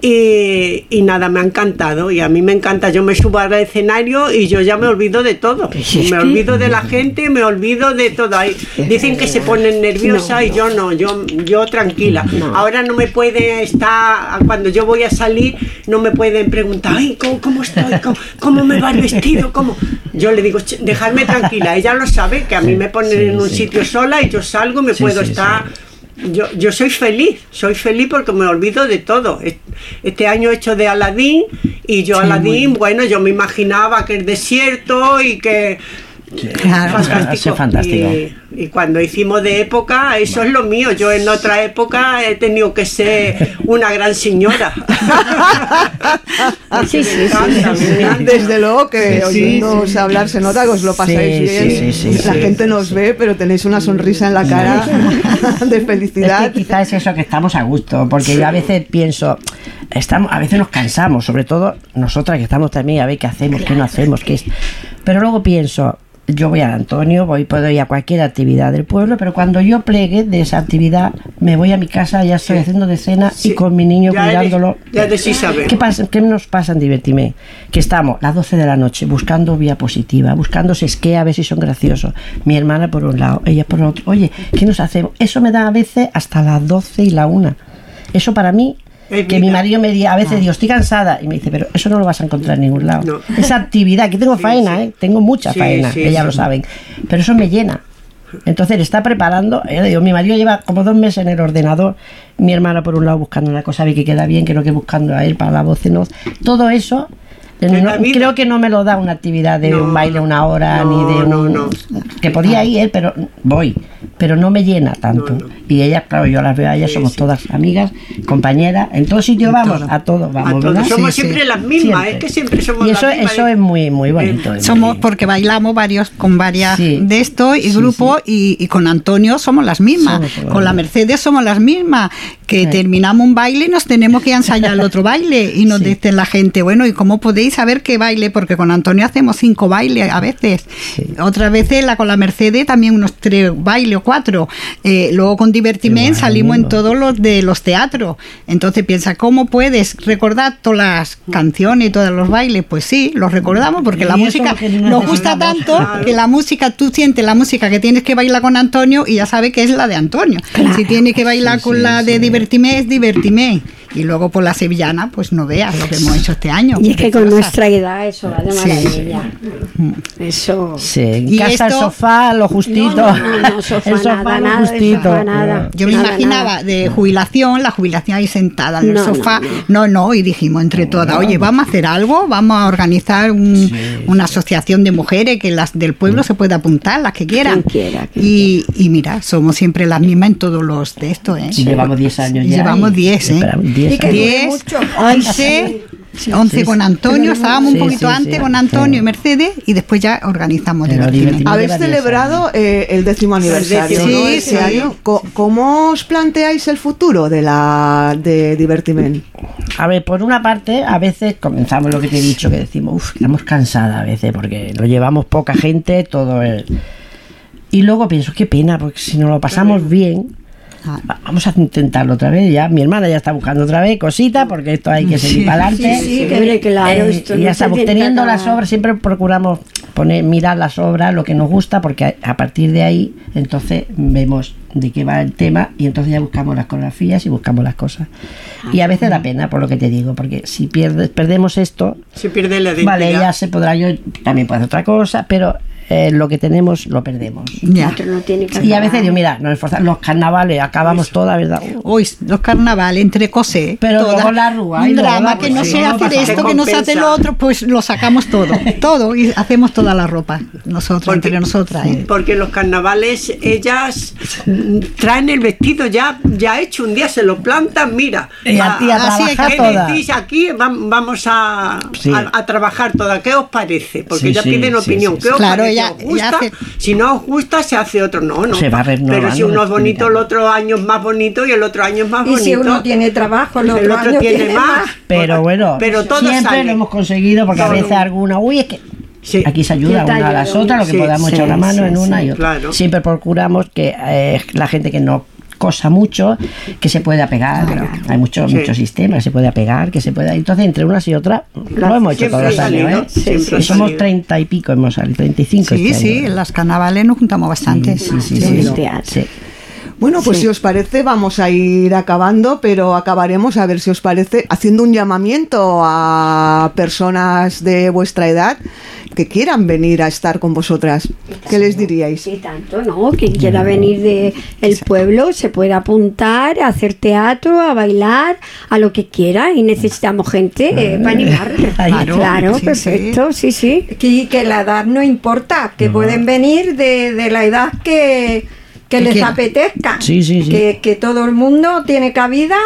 Y, y nada, me ha encantado y a mí me encanta, yo me subo al escenario y yo ya me olvido de todo, me olvido de la gente, me olvido de todo. Ahí dicen que se ponen nerviosa y yo no, yo, yo tranquila. Ahora no me puede estar, cuando yo voy a salir, no me pueden preguntar, ay, ¿cómo, cómo estoy? ¿Cómo, cómo me va el vestido? ¿Cómo? Yo le digo, "Ch, dejarme tranquila, ella lo sabe, que a mí me ponen en un sitio sola y yo salgo y me Sí, puedo estar... Yo, yo soy feliz, soy feliz porque me olvido de todo. Es- Este año he hecho de Aladín y yo Sí, Aladín, bueno, yo me imaginaba que el desierto y que... Claro. Sido fantástico. Y, y cuando hicimos de época, eso es lo mío. Yo en otra época he tenido que ser una gran señora. Sí, sí, encanta, me encanta. Desde luego que Sí, sí, oyéndoos sí. hablar se nota que os lo pasáis Sí, bien. sí, sí, sí, la sí. gente nos ve, pero tenéis una sonrisa en la cara de felicidad. Es que quizás es eso que estamos a gusto, porque yo a veces pienso, estamos, a veces nos cansamos, sobre todo nosotras que estamos también a ver qué hacemos, qué no hacemos, qué es. Pero luego pienso, yo voy al Antonio, voy, puedo ir a cualquier actividad del pueblo, pero cuando yo plegue de esa actividad, me voy a mi casa, ya estoy haciendo de cena y con mi niño Ya eres- cuidándolo. ya eres Isabel. ¿Qué, pasa, ¿Qué nos pasa en Divertime? Que estamos las 12 de la noche buscando vía positiva, buscando si es que a ver si son graciosos. Mi hermana por un lado, ella por otro. Oye, ¿qué nos hacemos? Eso me da a veces hasta las 12 y la 1. Eso para mí, Que mi marido me diga, a Ah. veces digo, estoy cansada. Y me dice, pero eso no lo vas a encontrar en ningún lado. Esa actividad, que tengo faena, ¿eh? tengo mucha Sí, faena, sí, que ya sí. lo saben. Pero eso me llena. Entonces le está preparando, eh, digo, mi marido lleva como dos meses en el ordenador, mi hermana por un lado buscando una cosa, ve que queda bien, creo que buscando a él para la voz en off. Todo eso, Es no- la vida. creo que no me lo da una actividad de No, un baile una hora, no, ni de no, un... no. Que podía ir, eh, pero voy, pero no me llena tanto. Y ellas, claro, yo las veo a ellas, somos todas amigas, compañeras, en todos sitios vamos, a todos vamos, todos. ¿verdad? Somos siempre las mismas, Siempre. es que siempre somos Y eso, las mismas. eso es muy, muy bonito. Somos porque bailamos varios con varias Sí. de esto y grupo Y, y con Antonio somos las mismas. Somos con la Mercedes somos las mismas. Que terminamos un baile y nos tenemos que ensayar el otro baile y nos dice la gente, bueno, ¿y cómo podéis saber qué baile? Porque con Antonio hacemos cinco bailes a veces. Otras veces la con la Mercedes también unos tres bailes o cuatro. Eh, luego con Divertiment salimos en todos los de los teatros. Entonces piensa, ¿cómo puedes recordar todas las canciones y todos los bailes? Pues sí, los recordamos porque la Y música nos gusta tanto Claro. que la música, tú sientes la música que tienes que bailar con Antonio y ya sabes que es la de Antonio. Si tienes que bailar con la de Divertime, es Divertime. Y luego por la sevillana, pues no veas lo que hemos hecho este año. Y es que con cosas. nuestra edad eso va de Sí. maravilla. Eso. Sí, en Y casa el esto- sofá, lo justito. No, no, no, sofá el sofá, nada, lo nada de justito. sofá, nada. Yo me imaginaba de jubilación, la jubilación ahí sentada en el No, no, sofá. No no. y dijimos entre todas, oye, vamos a hacer algo, vamos a organizar un- una asociación de mujeres que las del pueblo se puede apuntar, las que quieran. y, y mira, somos siempre las mismas en todos los de esto, ¿eh? Y llevamos 10 años ya. Llevamos y 10, ¿eh? Esperamos 10 Y que años. dure mucho. 11, 11 Sí, con sí. Antonio, estábamos Sí, un poquito sí, antes sí. con Antonio Sí. y Mercedes y después ya organizamos divertimento. Habéis celebrado eh, el décimo aniversario, décimo. ¿no? Sí, Este sí. año. Co- ¿Cómo os planteáis el futuro de la de Divertiment? A ver, por una parte, a veces comenzamos lo que te he dicho, que decimos, uff, estamos cansadas a veces, porque lo llevamos poca gente, todo el... Y luego pienso, qué pena, porque si nos lo pasamos bien, va- vamos a intentarlo otra vez. Ya mi hermana ya está buscando otra vez cositas, porque esto hay que seguir Sí. para adelante. Sí, sí, claro, esto y no ya estamos teniendo las obras, siempre procuramos poner, mirar las obras, lo que nos gusta, porque a, a partir de ahí, entonces vemos de qué va el tema y entonces ya buscamos las coreografías y buscamos las cosas. Y a veces da pena, por lo que te digo, porque si pierdes, perdemos esto, Se pierde la identidad. Vale, ya se podrá, yo también puedo hacer otra cosa, pero eh, lo que tenemos lo perdemos. Ya. no tiene que Y a veces digo, mira, nos esforzamos, los carnavales acabamos toda, ¿verdad? Uy, los carnavales, entre cosé, Pero toda- luego la rúa un drama que pues no sí, sé no hacer pasa esto, que no se hace lo otro, pues lo sacamos todo, todo y hacemos toda la ropa, nosotros, entre nosotras. ¿eh? Porque los carnavales, ellas traen el vestido ya, ya hecho, un día se lo plantan, mira. Y a ti a así trabajar toda. decís aquí, vam- vamos a, Sí. a, a trabajar toda. ¿Qué os parece? Porque Sí, ya sí, piden sí, opinión. sí, ¿Qué sí. os Claro, parece? Ella- ¿Os gusta? ella hace- Si no os gusta, se hace otro. No, no. Se va Pero si la uno es bonito, el otro año es más bonito y el otro año es más Y bonito. si uno tiene trabajo, el otro, el otro año tiene más. Pero bueno, Pero siempre sale. lo hemos conseguido, porque a veces alguna, uy, es que aquí se ayuda ¿Qué te una a las otras, lo que Sí, podamos sí, echar una mano sí, en una sí, y otra. claro. Siempre procuramos que eh, la gente que no cosa mucho, que se pueda pegar. Hay muchos Sí. muchos sistemas, que se puede pegar, que se pueda. Entonces, entre unas y otras, lo hemos hecho Siempre todos los años, ¿eh? siempre Y somos treinta y pico, hemos salido, 35 Sí, este sí, año. en las carnavales nos juntamos bastante. Sí, sí, Sí. Sí, sí. Bueno, pues Sí. si os parece, vamos a ir acabando, pero acabaremos, a ver si os parece, haciendo un llamamiento a personas de vuestra edad que quieran venir a estar con vosotras. ¿Qué les diríais? Y tanto, ¿no? Quien quiera venir de el pueblo se puede apuntar a hacer teatro, a bailar, a lo que quiera y necesitamos gente eh, para animarle. Claro, Claro, sí, sí. perfecto, sí, sí. Que, que la edad no importa, que pueden venir de, de la edad que, que les apetezca. Sí, sí, sí. Que, que todo el mundo tiene cabida,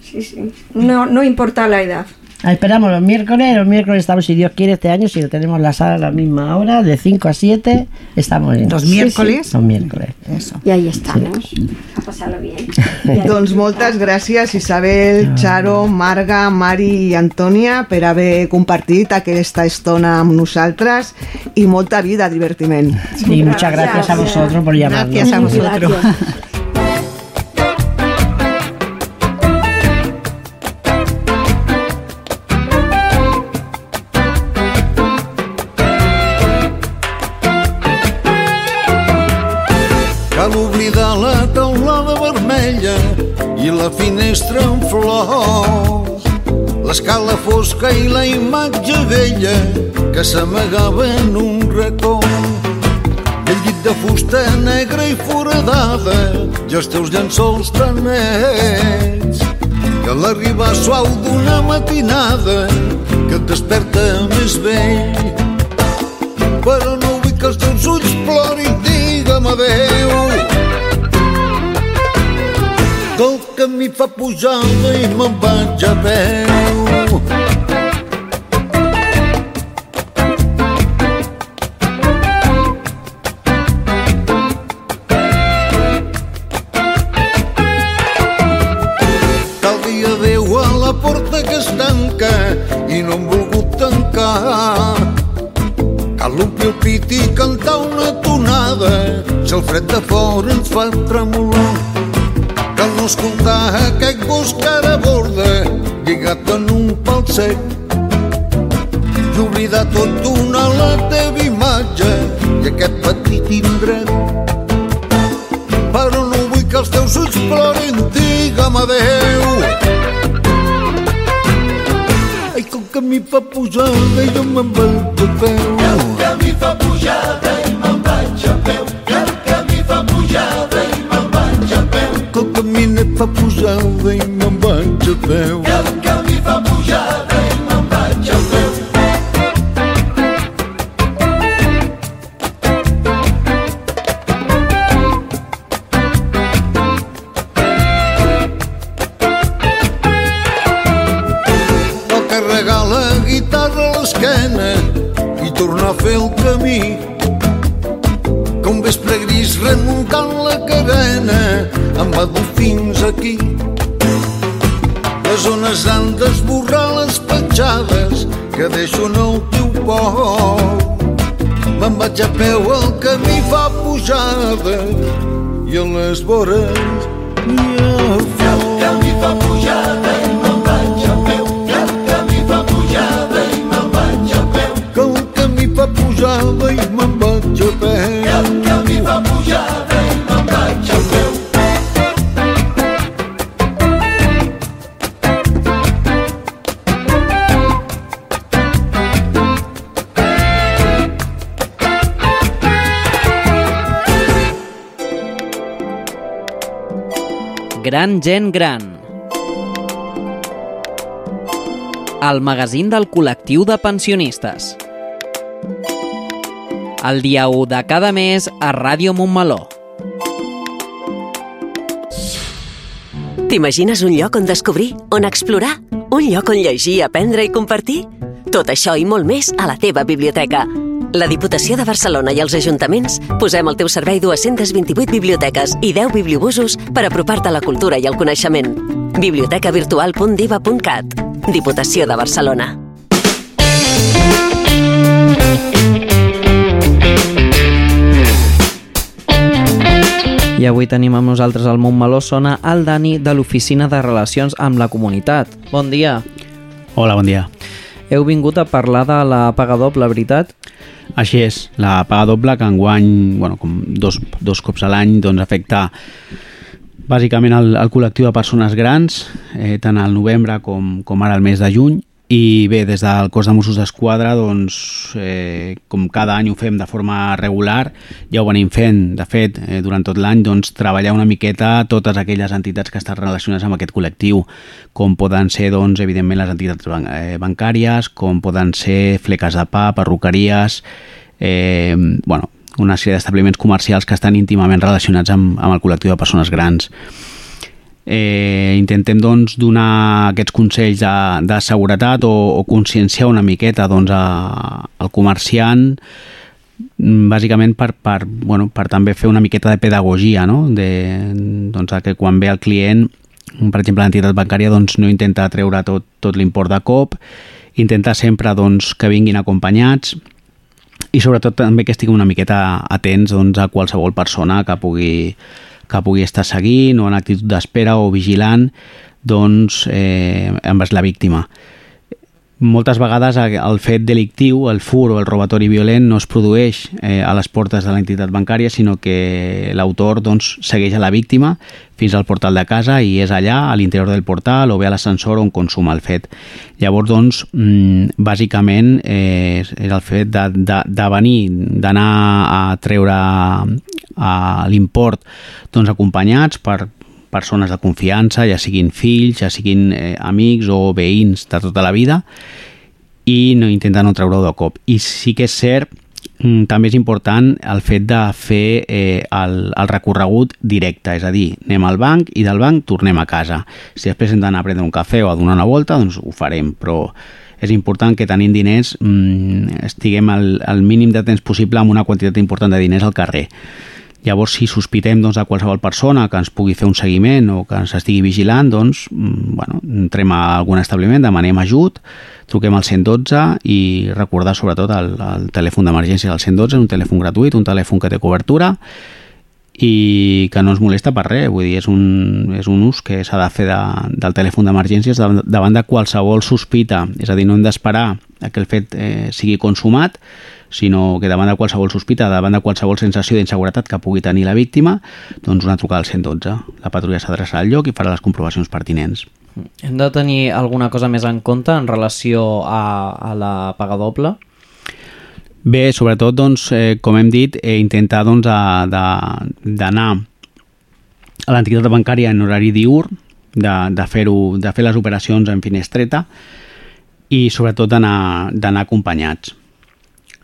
sí, sí. No, no importa la edad. Ah, Esperamos los miércoles, los miércoles estamos, si Dios quiere, este año, si lo tenemos la sala a la misma hora, de 5 a 7, estamos en ¿Los miércoles? Los miércoles. Eso. Y ahí estamos. A pasarlo bien. Doncs moltes gràcies Isabel, Charo, Marga, Mari i Antònia per haver compartit aquesta estona amb nosaltres i molta vida, divertiment. Y muchas gracias a vosotros por llamarnos. Gracias a vosotros. Cal i la finestra en flors. L'escala fosca i la imatge vella que s'amagava en un racó. El llit de fusta negra i foradada i els teus llençols tan nets. A l'arribar suau d'una matinada que et desperta més vell. Però no vull que els teus ulls plorin, digue'm adeu. Que el fa pujada i me'n vaig a peu. Cal dir adeu a la porta que es tanca i no hem volgut tancar. Cal omplir el pit i cantar una tonada si el fred de fora ens fa tremolar. Cal no escoltar aquest gos que ara borda lligat en un pal sec i oblidar tot d'una la teva imatge i aquest petit indret. Però no vull que els teus ulls plorin, digue'm adeu. Ai, que el camí fa pujada jo me'n vaig a peu. El camí fa pujada camí fa pujada i me'n pujada i a Gran gent gran. El magazín del col·lectiu de pensionistes. El dia 1 de cada mes a Ràdio Montmeló. T'imagines un lloc on descobrir, on explorar? Un lloc on llegir, aprendre i compartir? Tot això i molt més a la teva biblioteca. La Diputació de Barcelona i els ajuntaments posem al teu servei 228 biblioteques i 10 bibliobusos per apropar-te a la cultura i el coneixement. bibliotecavirtual.diva.cat Diputació de Barcelona. I avui tenim amb nosaltres al Montmeló Sona el Dani de l'Oficina de Relacions amb la Comunitat. Bon dia. Hola, bon dia. Heu vingut a parlar de la paga doble, veritat? Així és, la paga doble que enguany, bueno, com dos, dos cops a l'any, doncs afecta bàsicament el, el col·lectiu de persones grans, eh, tant al novembre com, com ara al mes de juny, i bé, des del cos de Mossos d'Esquadra, doncs, eh, com cada any ho fem de forma regular, ja ho venim fent, de fet, eh, durant tot l'any, doncs, treballar una miqueta totes aquelles entitats que estan relacionades amb aquest col·lectiu, com poden ser, doncs, evidentment, les entitats ban eh, bancàries, com poden ser fleques de pa, perruqueries, eh, bueno, una sèrie d'establiments comercials que estan íntimament relacionats amb, amb el col·lectiu de persones grans. Eh, intentem doncs, donar aquests consells de, de seguretat o, o conscienciar una miqueta doncs, a, al comerciant mm, bàsicament per, per, bueno, per també fer una miqueta de pedagogia no? de, doncs, que quan ve el client per exemple l'entitat bancària doncs, no intenta treure tot, tot l'import de cop intenta sempre doncs, que vinguin acompanyats i sobretot també que estiguin una miqueta atents doncs, a qualsevol persona que pugui que pugui estar seguint o en actitud d'espera o vigilant doncs, eh, envers la víctima. Moltes vegades el fet delictiu, el fur o el robatori violent no es produeix eh, a les portes de l'entitat bancària, sinó que l'autor doncs, segueix a la víctima fins al portal de casa i és allà, a l'interior del portal o bé a l'ascensor on consuma el fet. Llavors, doncs, mm, bàsicament eh, és el fet de, de, de venir, d'anar a treure a l'import doncs, acompanyats per persones de confiança, ja siguin fills, ja siguin eh, amics o veïns de tota la vida i no intenta no treure-ho de cop. I sí que és cert, mm, també és important el fet de fer eh, el, el recorregut directe, és a dir, anem al banc i del banc tornem a casa. Si després hem d'anar a prendre un cafè o a donar una volta, doncs ho farem, però és important que tenint diners mmm, estiguem el, el mínim de temps possible amb una quantitat important de diners al carrer. Llavors, si sospitem doncs, de qualsevol persona que ens pugui fer un seguiment o que ens estigui vigilant, doncs, mm, bueno, entrem a algun establiment, demanem ajut, truquem al 112 i recordar sobretot el, el telèfon d'emergència. Del 112, un telèfon gratuït, un telèfon que té cobertura i que no ens molesta per res, vull dir, és un, és un ús que s'ha de fer de, del telèfon d'emergències davant de qualsevol sospita, és a dir, no hem d'esperar que el fet eh, sigui consumat, sinó que davant de qualsevol sospita, davant de qualsevol sensació d'inseguretat que pugui tenir la víctima, doncs una trucada al 112. La patrulla s'adreçarà al lloc i farà les comprovacions pertinents. Hem de tenir alguna cosa més en compte en relació a, a la paga doble? Bé, sobretot, doncs, eh, com hem dit, eh, intentar doncs, d'anar a l'entitat bancària en horari diurn, de, de, fer de fer les operacions en finestreta i sobretot d'anar acompanyats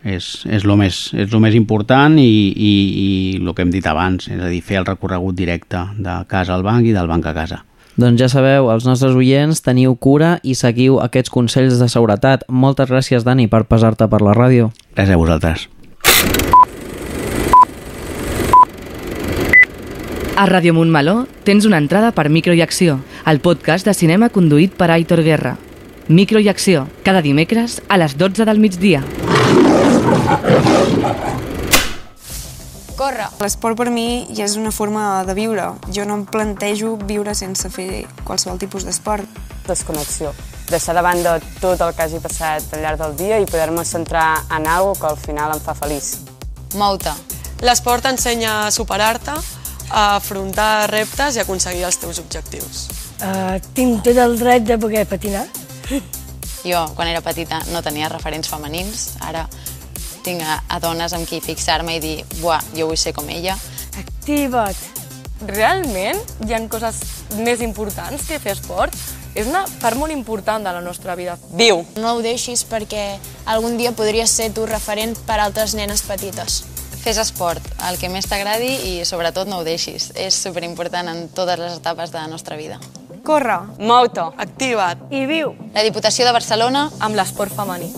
és, és, lo més, és lo més important i, i, i el que hem dit abans, és a dir, fer el recorregut directe de casa al banc i del banc a casa. Doncs ja sabeu, els nostres oients, teniu cura i seguiu aquests consells de seguretat. Moltes gràcies, Dani, per pesar-te per la ràdio. Gràcies a vosaltres. A Ràdio Montmeló tens una entrada per Micro i Acció, el podcast de cinema conduït per Aitor Guerra. Micro i Acció, cada dimecres a les 12 del migdia. Corre. L'esport per mi ja és una forma de viure. Jo no em plantejo viure sense fer qualsevol tipus d'esport. Desconnexió. Deixar de banda tot el que hagi passat al llarg del dia i poder-me centrar en alguna que al final em fa feliç. Mou-te. L'esport t'ensenya a superar-te, a afrontar reptes i aconseguir els teus objectius. Uh, tinc tot el dret de poder patinar. Jo, quan era petita, no tenia referents femenins. Ara tinc a, a dones amb qui fixar-me i dir buah, jo vull ser com ella. Activa't. Realment hi han coses més importants que fer esport? És una part molt important de la nostra vida. Viu! No ho deixis perquè algun dia podries ser tu referent per altres nenes petites. Fes esport, el que més t'agradi i sobretot no ho deixis. És superimportant en totes les etapes de la nostra vida. Corre. Mou-te. Activa't. I viu. La Diputació de Barcelona amb l'esport femení.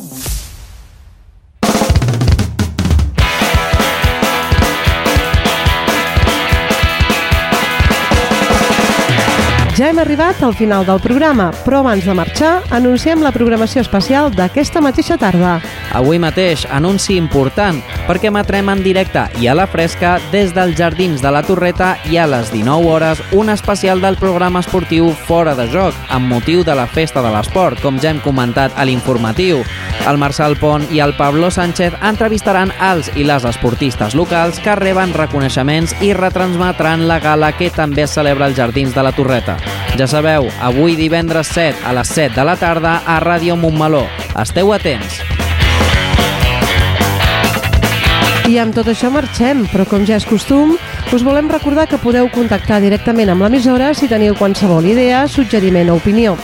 Ja hem arribat al final del programa, però abans de marxar, anunciem la programació especial d'aquesta mateixa tarda. Avui mateix, anunci important, perquè emetrem en directe i a la fresca des dels Jardins de la Torreta i a les 19 hores un especial del programa esportiu Fora de Joc, amb motiu de la Festa de l'Esport, com ja hem comentat a l'informatiu. El Marçal Pont i el Pablo Sánchez entrevistaran els i les esportistes locals que reben reconeixements i retransmetran la gala que també es celebra als Jardins de la Torreta. Ja sabeu, avui divendres 7 a les 7 de la tarda a Ràdio Montmeló. Esteu atents! I amb tot això marxem, però com ja és costum, us volem recordar que podeu contactar directament amb l'emissora si teniu qualsevol idea, suggeriment o opinió,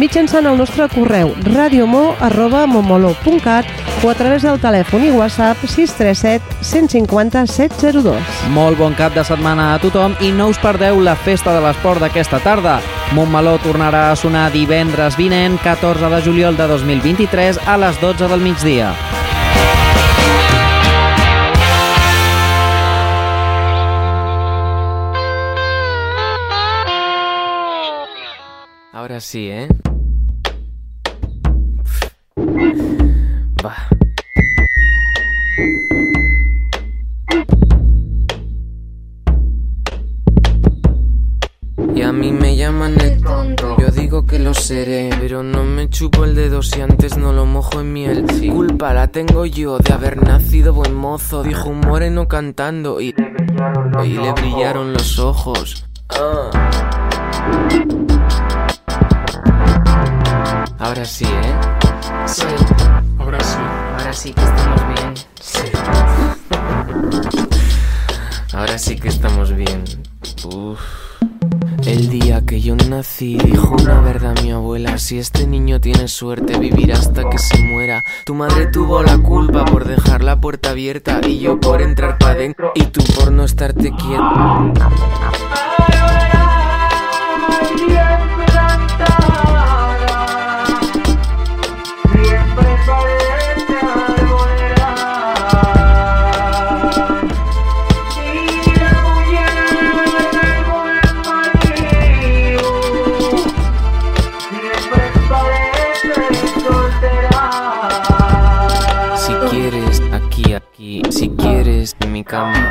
mitjançant el nostre correu radiomo.momolo.cat o a través del telèfon i WhatsApp 637 150 702. Molt bon cap de setmana a tothom i no us perdeu la festa de l'esport d'aquesta tarda. Montmeló tornarà a sonar divendres vinent, 14 de juliol de 2023 a les 12 del migdia. Ahora sí, ¿eh? Va. Y a mí me llaman el tonto. Yo digo que lo seré, pero no me chupo el dedo si antes no lo mojo en miel. Culpa la tengo yo de haber nacido buen mozo, dijo un moreno cantando y, y le brillaron los ojos. Ah. Ahora sí, ¿eh? Sí. Ahora sí. Ahora sí que estamos bien. Sí. Ahora sí que estamos bien. Uf. El día que yo nací dijo una verdad mi abuela Si este niño tiene suerte vivirá hasta que se muera Tu madre tuvo la culpa por dejar la puerta abierta Y yo por entrar para adentro Y tú por no estarte quieto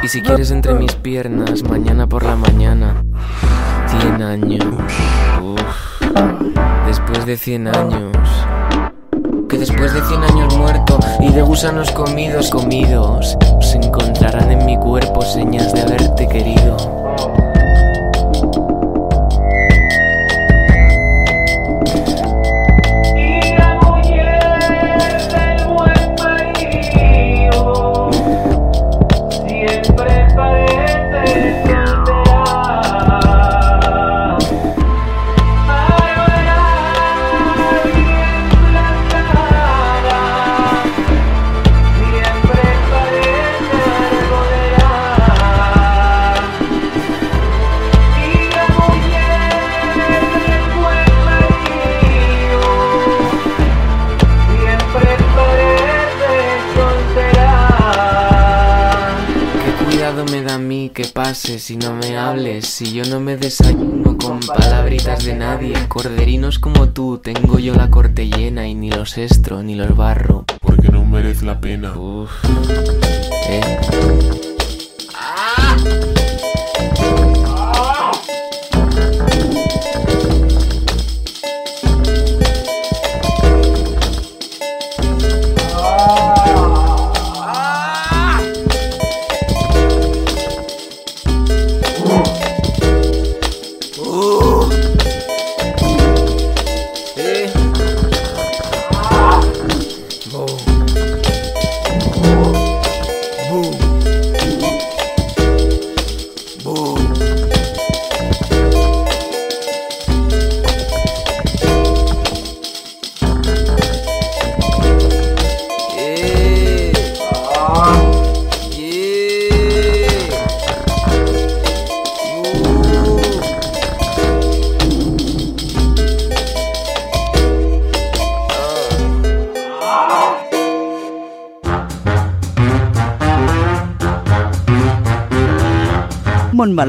Y si quieres, entre mis piernas, mañana por la mañana. 100 años. Uf. Después de 100 años. Que después de 100 años muerto y de gusanos comidos, comidos, se encontrarán en mi cuerpo señas de haberte querido. Si no me hables, si yo no me desayuno con palabritas de nadie. Corderinos como tú, tengo yo la corte llena y ni los estro ni los barro. Porque no merece la pena. Uf. Eh. Eh.